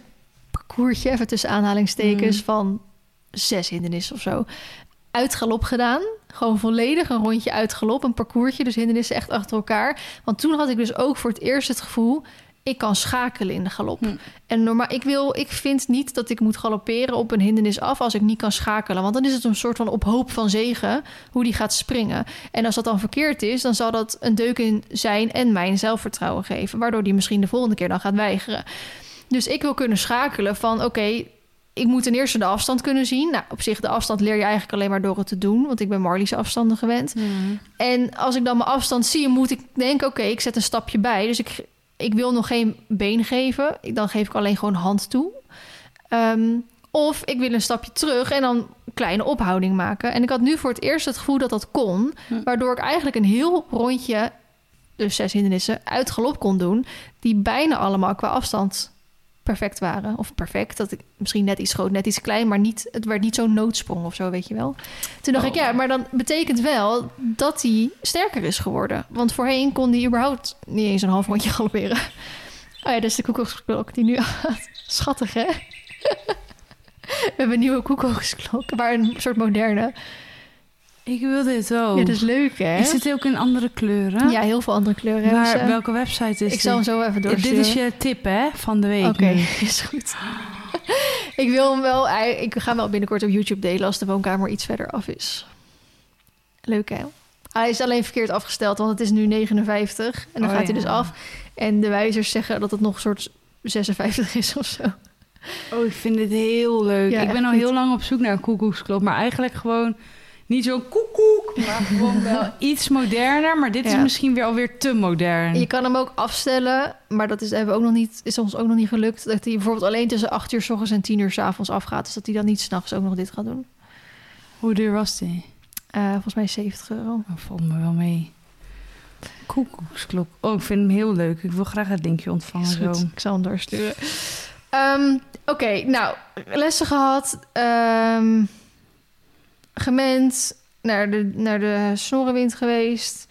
parcoursje, even tussen aanhalingstekens, Mm. van zes hindernissen of zo, uit galop gedaan. Gewoon volledig een rondje uit galop, een parcoursje, dus hindernissen echt achter elkaar. Want toen had ik dus ook voor het eerst het gevoel, ik kan schakelen in de galop. Hm. En normaal, ik, wil, ik vind niet dat ik moet galopperen op een hindernis af als ik niet kan schakelen. Want dan is het een soort van op hoop van zegen hoe die gaat springen. En als dat dan verkeerd is, dan zal dat een deuk in zijn en mijn zelfvertrouwen geven. Waardoor die misschien de volgende keer dan gaat weigeren. Dus ik wil kunnen schakelen van oké, ik moet ten eerste de afstand kunnen zien. Nou, op zich de afstand leer je eigenlijk alleen maar door het te doen, want ik ben Marlies afstanden gewend. En als ik dan mijn afstand zie, moet ik denken oké, ik zet een stapje bij. Dus ik, ik wil nog geen been geven, dan geef ik alleen gewoon hand toe. Ehm, of ik wil een stapje terug en dan een kleine ophouding maken. En ik had nu voor het eerst het gevoel dat dat kon. Hm. Waardoor ik eigenlijk een heel rondje, dus zes hindernissen, uit galop kon doen. Die bijna allemaal qua afstand perfect waren. Of perfect, dat ik misschien net iets groot, net iets klein, maar niet, het werd niet zo'n noodsprong of zo, weet je wel. Toen dacht Oh. ik, ja, maar dan betekent wel dat hij sterker is geworden. Want voorheen kon hij überhaupt niet eens een half rondje *laughs* galopperen. Oh ja, dat is de koekoeksklok die nu *laughs* gaat. Schattig, hè? *laughs* We hebben een nieuwe koekoeksklok, maar een soort moderne. Ik wil dit ook. Ja, dat is leuk, hè? Is het ook in andere kleuren? Ja, heel veel andere kleuren Waar, ze. welke website is Ik zal hem dit? zo even Dit doorsturen. is je tip, hè, van de week. Oké, *laughs* is goed. *laughs* ik wil hem wel... Ik ga hem wel binnenkort op YouTube delen als de woonkamer iets verder af is. Leuk, hè? Hij is alleen verkeerd afgesteld, want het is nu 59. En dan Oh, gaat hij ja. dus af. En de wijzers zeggen dat het nog een soort 56 is of zo. Oh, ik vind dit heel leuk. Ja, ik ben al goed. heel lang op zoek naar een koekoeksklok. Maar eigenlijk gewoon niet zo'n koekoek. Maar gewoon wel *laughs* iets moderner. Maar dit is misschien weer alweer te modern. Je kan hem ook afstellen, maar dat is, hebben we ook nog niet, is ons ook nog niet gelukt. Dat hij bijvoorbeeld alleen tussen 8 uur s ochtends en 10 uur s avonds afgaat. Dus dat hij dan niet s'nachts ook nog dit gaat doen. Hoe duur was die? Eh, volgens mij 70 euro. Dat valt me wel mee. Koekoeksklok. Oh, ik vind hem heel leuk. Ik wil graag het linkje ontvangen. Zo. Ik zal hem doorsturen. Ehm, Oké, nou, lessen gehad. ehm gemend. Naar de, naar de snorrenwind geweest.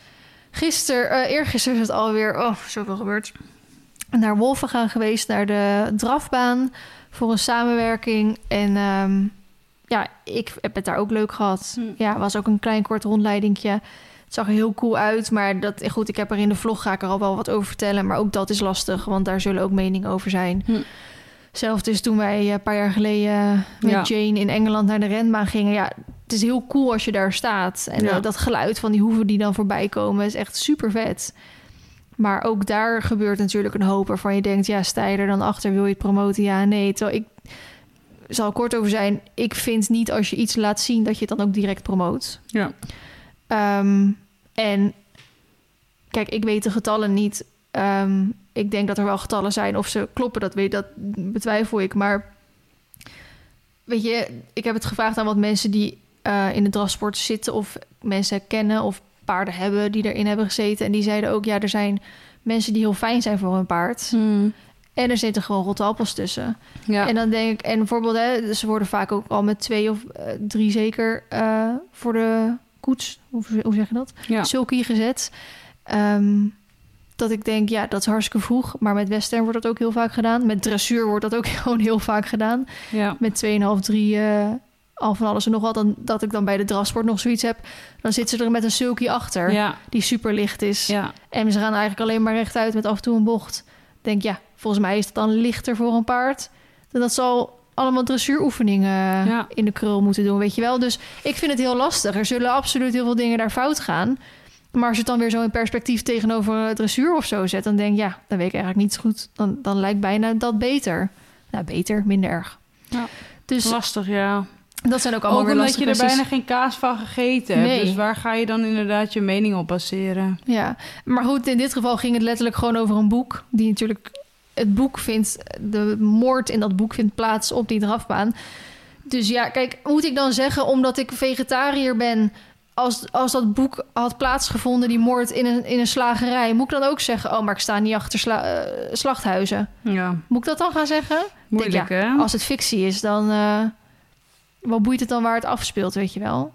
Gisteren, eh eergisteren is het alweer... Oh, zoveel gebeurd. Naar Wolvengaan geweest, naar de drafbaan. Voor een samenwerking. En ehm, ja, ik heb het daar ook leuk gehad. Hm. Ja, was ook een klein kort rondleidingje. Het zag er heel cool uit, maar dat, goed, ik heb er in de vlog ga ik er al wel wat over vertellen. Maar ook dat is lastig, want daar zullen ook meningen over zijn. Hm. Zelfs dus toen wij eh, een paar jaar geleden met Ja. Jane in Engeland naar de renbaan gingen. Ja, het is heel cool als je daar staat. En Ja. eh, dat geluid van die hoeven die dan voorbij komen is echt super vet. Maar ook daar gebeurt natuurlijk een hoop waarvan je denkt... ja, sta je er dan achter, wil je het promoten? Ja, nee. Terwijl ik zal kort over zijn. Ik vind niet als je iets laat zien dat je het dan ook direct promoot. Ja. Ehm, en kijk, ik weet de getallen niet. Ehm, ik denk dat er wel getallen zijn. Of ze kloppen, dat, weet, dat betwijfel ik. Maar weet je, ik heb het gevraagd aan wat mensen die eh, in de drafsport zitten... of mensen kennen of paarden hebben die erin hebben gezeten. En die zeiden ook, ja, er zijn mensen die heel fijn zijn voor hun paard. Hm. En er zitten gewoon rotte appels tussen. Ja. En dan denk ik, en bijvoorbeeld, hè, ze worden vaak ook al met twee of eh, drie zeker eh, voor de koets, hoe, hoe zeg je dat? ja. Sulky gezet. Ehm, dat ik denk, ja, dat is hartstikke vroeg. Maar met western wordt dat ook heel vaak gedaan. Met dressuur wordt dat ook *laughs* gewoon heel vaak gedaan. ja. Met 2,5, 3, eh al van alles en nog wat. Dan, dat ik dan bij de drafsport nog zoiets heb. Dan zitten ze er met een sulky achter. Ja. Die super licht is. Ja. En ze gaan eigenlijk alleen maar rechtuit met af en toe een bocht. Denk, ja, volgens mij is het dan lichter voor een paard. En dat zal allemaal dressuuroefeningen Ja. in de krul moeten doen, weet je wel. Dus ik vind het heel lastig. Er zullen absoluut heel veel dingen daar fout gaan. Maar als je het dan weer zo in perspectief tegenover eh, dressuur of zo zet... dan denk ik, ja, dan weet ik eigenlijk niet zo goed. Dan, dan lijkt bijna dat beter. Nou, beter, minder erg. Ja. Dus Lastig, ja. dat zijn ook allemaal Ook weer omdat je er bijna geen kaas van gegeten hebt. Nee. Dus waar ga je dan inderdaad je mening op baseren? Ja, maar goed, in dit geval ging het letterlijk gewoon over een boek. Die natuurlijk, het boek vindt, de moord in dat boek vindt plaats op die drafbaan. Dus ja, kijk, moet ik dan zeggen, omdat ik vegetariër ben, als, als dat boek had plaatsgevonden, die moord in een, in een slagerij, moet ik dan ook zeggen, oh, maar ik sta niet achter sla- eh, slachthuizen. Ja, Moet ik dat dan gaan zeggen? moeilijk Denk, hè? Als het fictie is, dan eh, wat boeit het dan waar het afspeelt, weet je wel?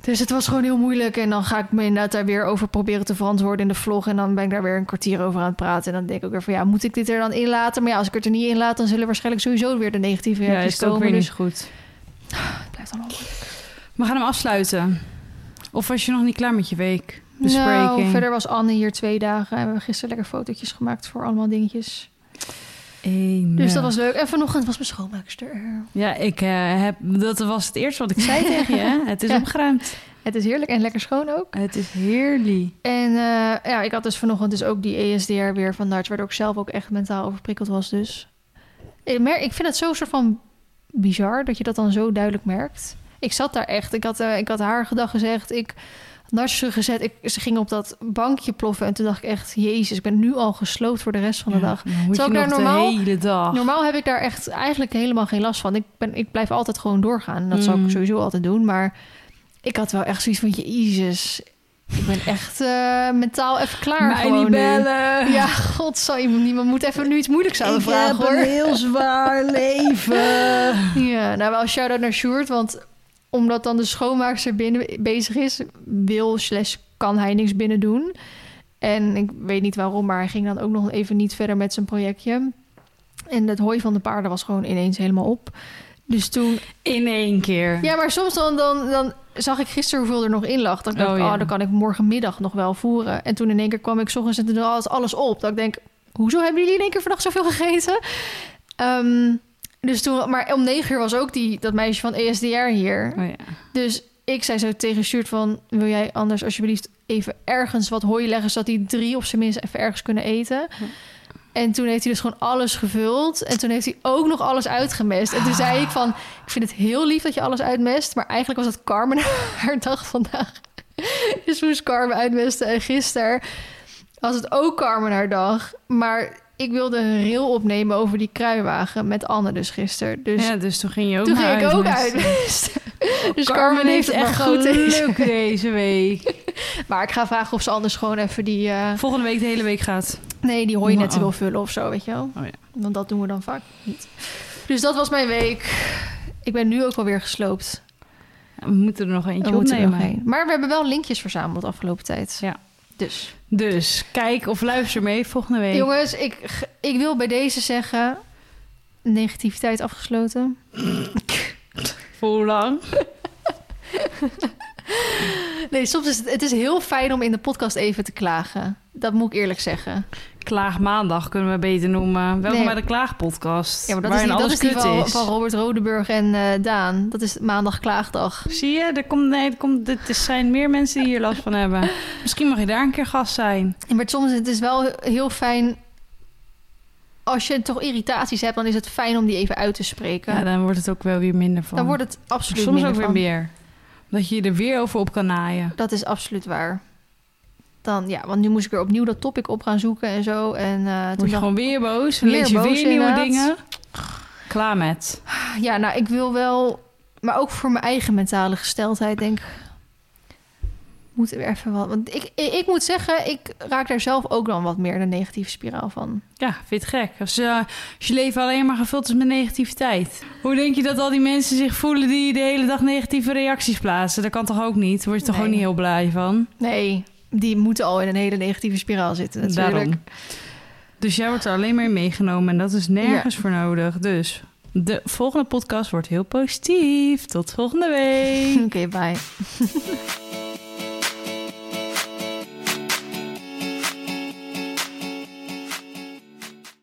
Dus het was gewoon heel moeilijk. En dan ga ik me inderdaad daar weer over proberen te verantwoorden in de vlog. En dan ben ik daar weer een kwartier over aan het praten. En dan denk ik ook weer van ja, moet ik dit er dan in laten? Maar ja, als ik het er niet in laat, dan zullen waarschijnlijk sowieso weer de negatieve Ja, reacties is het ook komen. weer Dus niet goed. het blijft allemaal moeilijk. We gaan hem afsluiten. Of was je nog niet klaar met je week? Nou, verder was Anne hier twee dagen. En we hebben gisteren lekker fotootjes gemaakt voor allemaal dingetjes. Amen. Dus dat was leuk. En vanochtend was mijn schoonmaakster er. Ja, ik eh, heb... Dat was het eerste wat ik zei *laughs* tegen je. Hè? Het is Ja. opgeruimd. Het is heerlijk en lekker schoon ook. Het is heerlijk. En eh, ja, ik had dus vanochtend dus ook die ESDR weer van Darts, waardoor ik zelf ook echt mentaal overprikkeld was. Dus ik, mer- ik vind het zo soort van bizar dat je dat dan zo duidelijk merkt. Ik zat daar echt, ik had, eh, ik had haar gedag gezegd, ik Darts gezet, ik, ze ging op dat bankje ploffen en toen dacht ik echt, jezus, ik ben nu al gesloopt voor de rest van de dag. Terwijl ik daar normaal- de hele dag. Normaal heb ik daar echt eigenlijk helemaal geen last van. Ik, ben, ik blijf altijd gewoon doorgaan. En dat Mm. ik sowieso altijd doen. Maar ik had wel echt zoiets van, jezus, ik ben echt eh, mentaal even klaar Mij gewoon niet nu. bellen. Ja, god, zal iemand, niemand moet even nu iets moeilijks aan me vragen, hoor. heel zwaar *laughs* leven. Ja, nou wel shout-out naar Sjoerd, want omdat dan de schoonmaakster binnen bezig is, wil slash kan hij niks binnen doen. En ik weet niet waarom, maar hij ging dan ook nog even niet verder met zijn projectje. En het hooi van de paarden was gewoon ineens helemaal op. Dus toen... In één keer. Ja, maar soms dan, dan, dan zag ik gisteren hoeveel er nog in lag. Dan dacht Oh, ik, ja. oh, dan kan ik morgenmiddag nog wel voeren. En toen in één keer kwam ik 's ochtends en toen was alles op. Dat ik denk, hoezo hebben jullie in één keer vannacht zoveel gegeten? Ehm, dus toen, maar om negen uur was ook die, dat meisje van ESDR hier. Oh, ja. Dus ik zei zo tegen Sjoerd van... wil jij anders alsjeblieft even ergens wat hooi leggen... zodat die drie op zijn minst even ergens kunnen eten? En toen heeft hij dus gewoon alles gevuld. En toen heeft hij ook nog alles uitgemest. En toen zei ik van... ik vind het heel lief dat je alles uitmest... maar eigenlijk was het Carmen *laughs* haar dag vandaag. *laughs* Dus moest Carmen uitmesten. En gisteren was het ook Carmen haar dag. Maar ik wilde een rail opnemen over die kruiwagen... met Anne dus gisteren. Dus ja, dus toen ging je ook toen ging ik ook uitmesten. uitmesten. *laughs* Dus Carmen, heeft het echt goed deze week. *laughs* deze week. Maar ik ga vragen of ze anders gewoon even die... eh, Volgende week de hele week gaat. nee, die hooi net Oh. wil vullen of zo, weet je wel. Oh ja. Want dat doen we dan vaak niet. Dus dat was mijn week. Ik ben nu ook alweer gesloopt. We moeten er nog eentje We opnemen. nog. Maar we hebben wel linkjes verzameld afgelopen tijd. Ja. Dus. Dus kijk of luister mee volgende week. Jongens, ik, ik wil bij deze zeggen... Negativiteit afgesloten. *laughs* Voor hoe lang? Nee, soms is het, het is heel fijn om in de podcast even te klagen. Dat moet ik eerlijk zeggen. Klaagmaandag kunnen we beter noemen. Welkom Nee. bij de Klaagpodcast. Ja, maar dat is, die, dat is die van, is. van Robert Rodeburg en eh, Daan. Dat is maandag klaagdag. Zie je, er, komt, nee, er, komt, er zijn meer mensen die hier last van hebben. *laughs* Misschien mag je daar een keer gast zijn. Maar soms het is wel heel fijn... Als je toch irritaties hebt, dan is het fijn om die even uit te spreken. Ja, dan wordt het ook wel weer minder van. dan wordt het absoluut Soms minder ook weer meer. Dat je je er weer over op kan naaien. Dat is absoluut waar. Dan, ja, want nu moest ik weer opnieuw dat topic op gaan zoeken en zo. En Word toen je gewoon weer boos. Weer lees je boos, weer nieuwe dingen. Klaar met. ja, nou, ik wil wel... Maar ook voor mijn eigen mentale gesteldheid denk ik... Moet er even wat... Want ik, ik, ik moet zeggen, ik raak daar zelf ook dan wat meer de negatieve spiraal van. Ja, vind het gek? Als, eh, als je leven alleen maar gevuld is met negativiteit. Hoe denk je dat al die mensen zich voelen die de hele dag negatieve reacties plaatsen? Dat kan toch ook niet? Word je toch Nee. ook niet heel blij van? Nee, die moeten al in een hele negatieve spiraal zitten natuurlijk. Daarom. Dus jij wordt er alleen maar meegenomen en dat is nergens voor nodig. Dus de volgende podcast wordt heel positief. Tot volgende week. *laughs* Oké, bye. *laughs*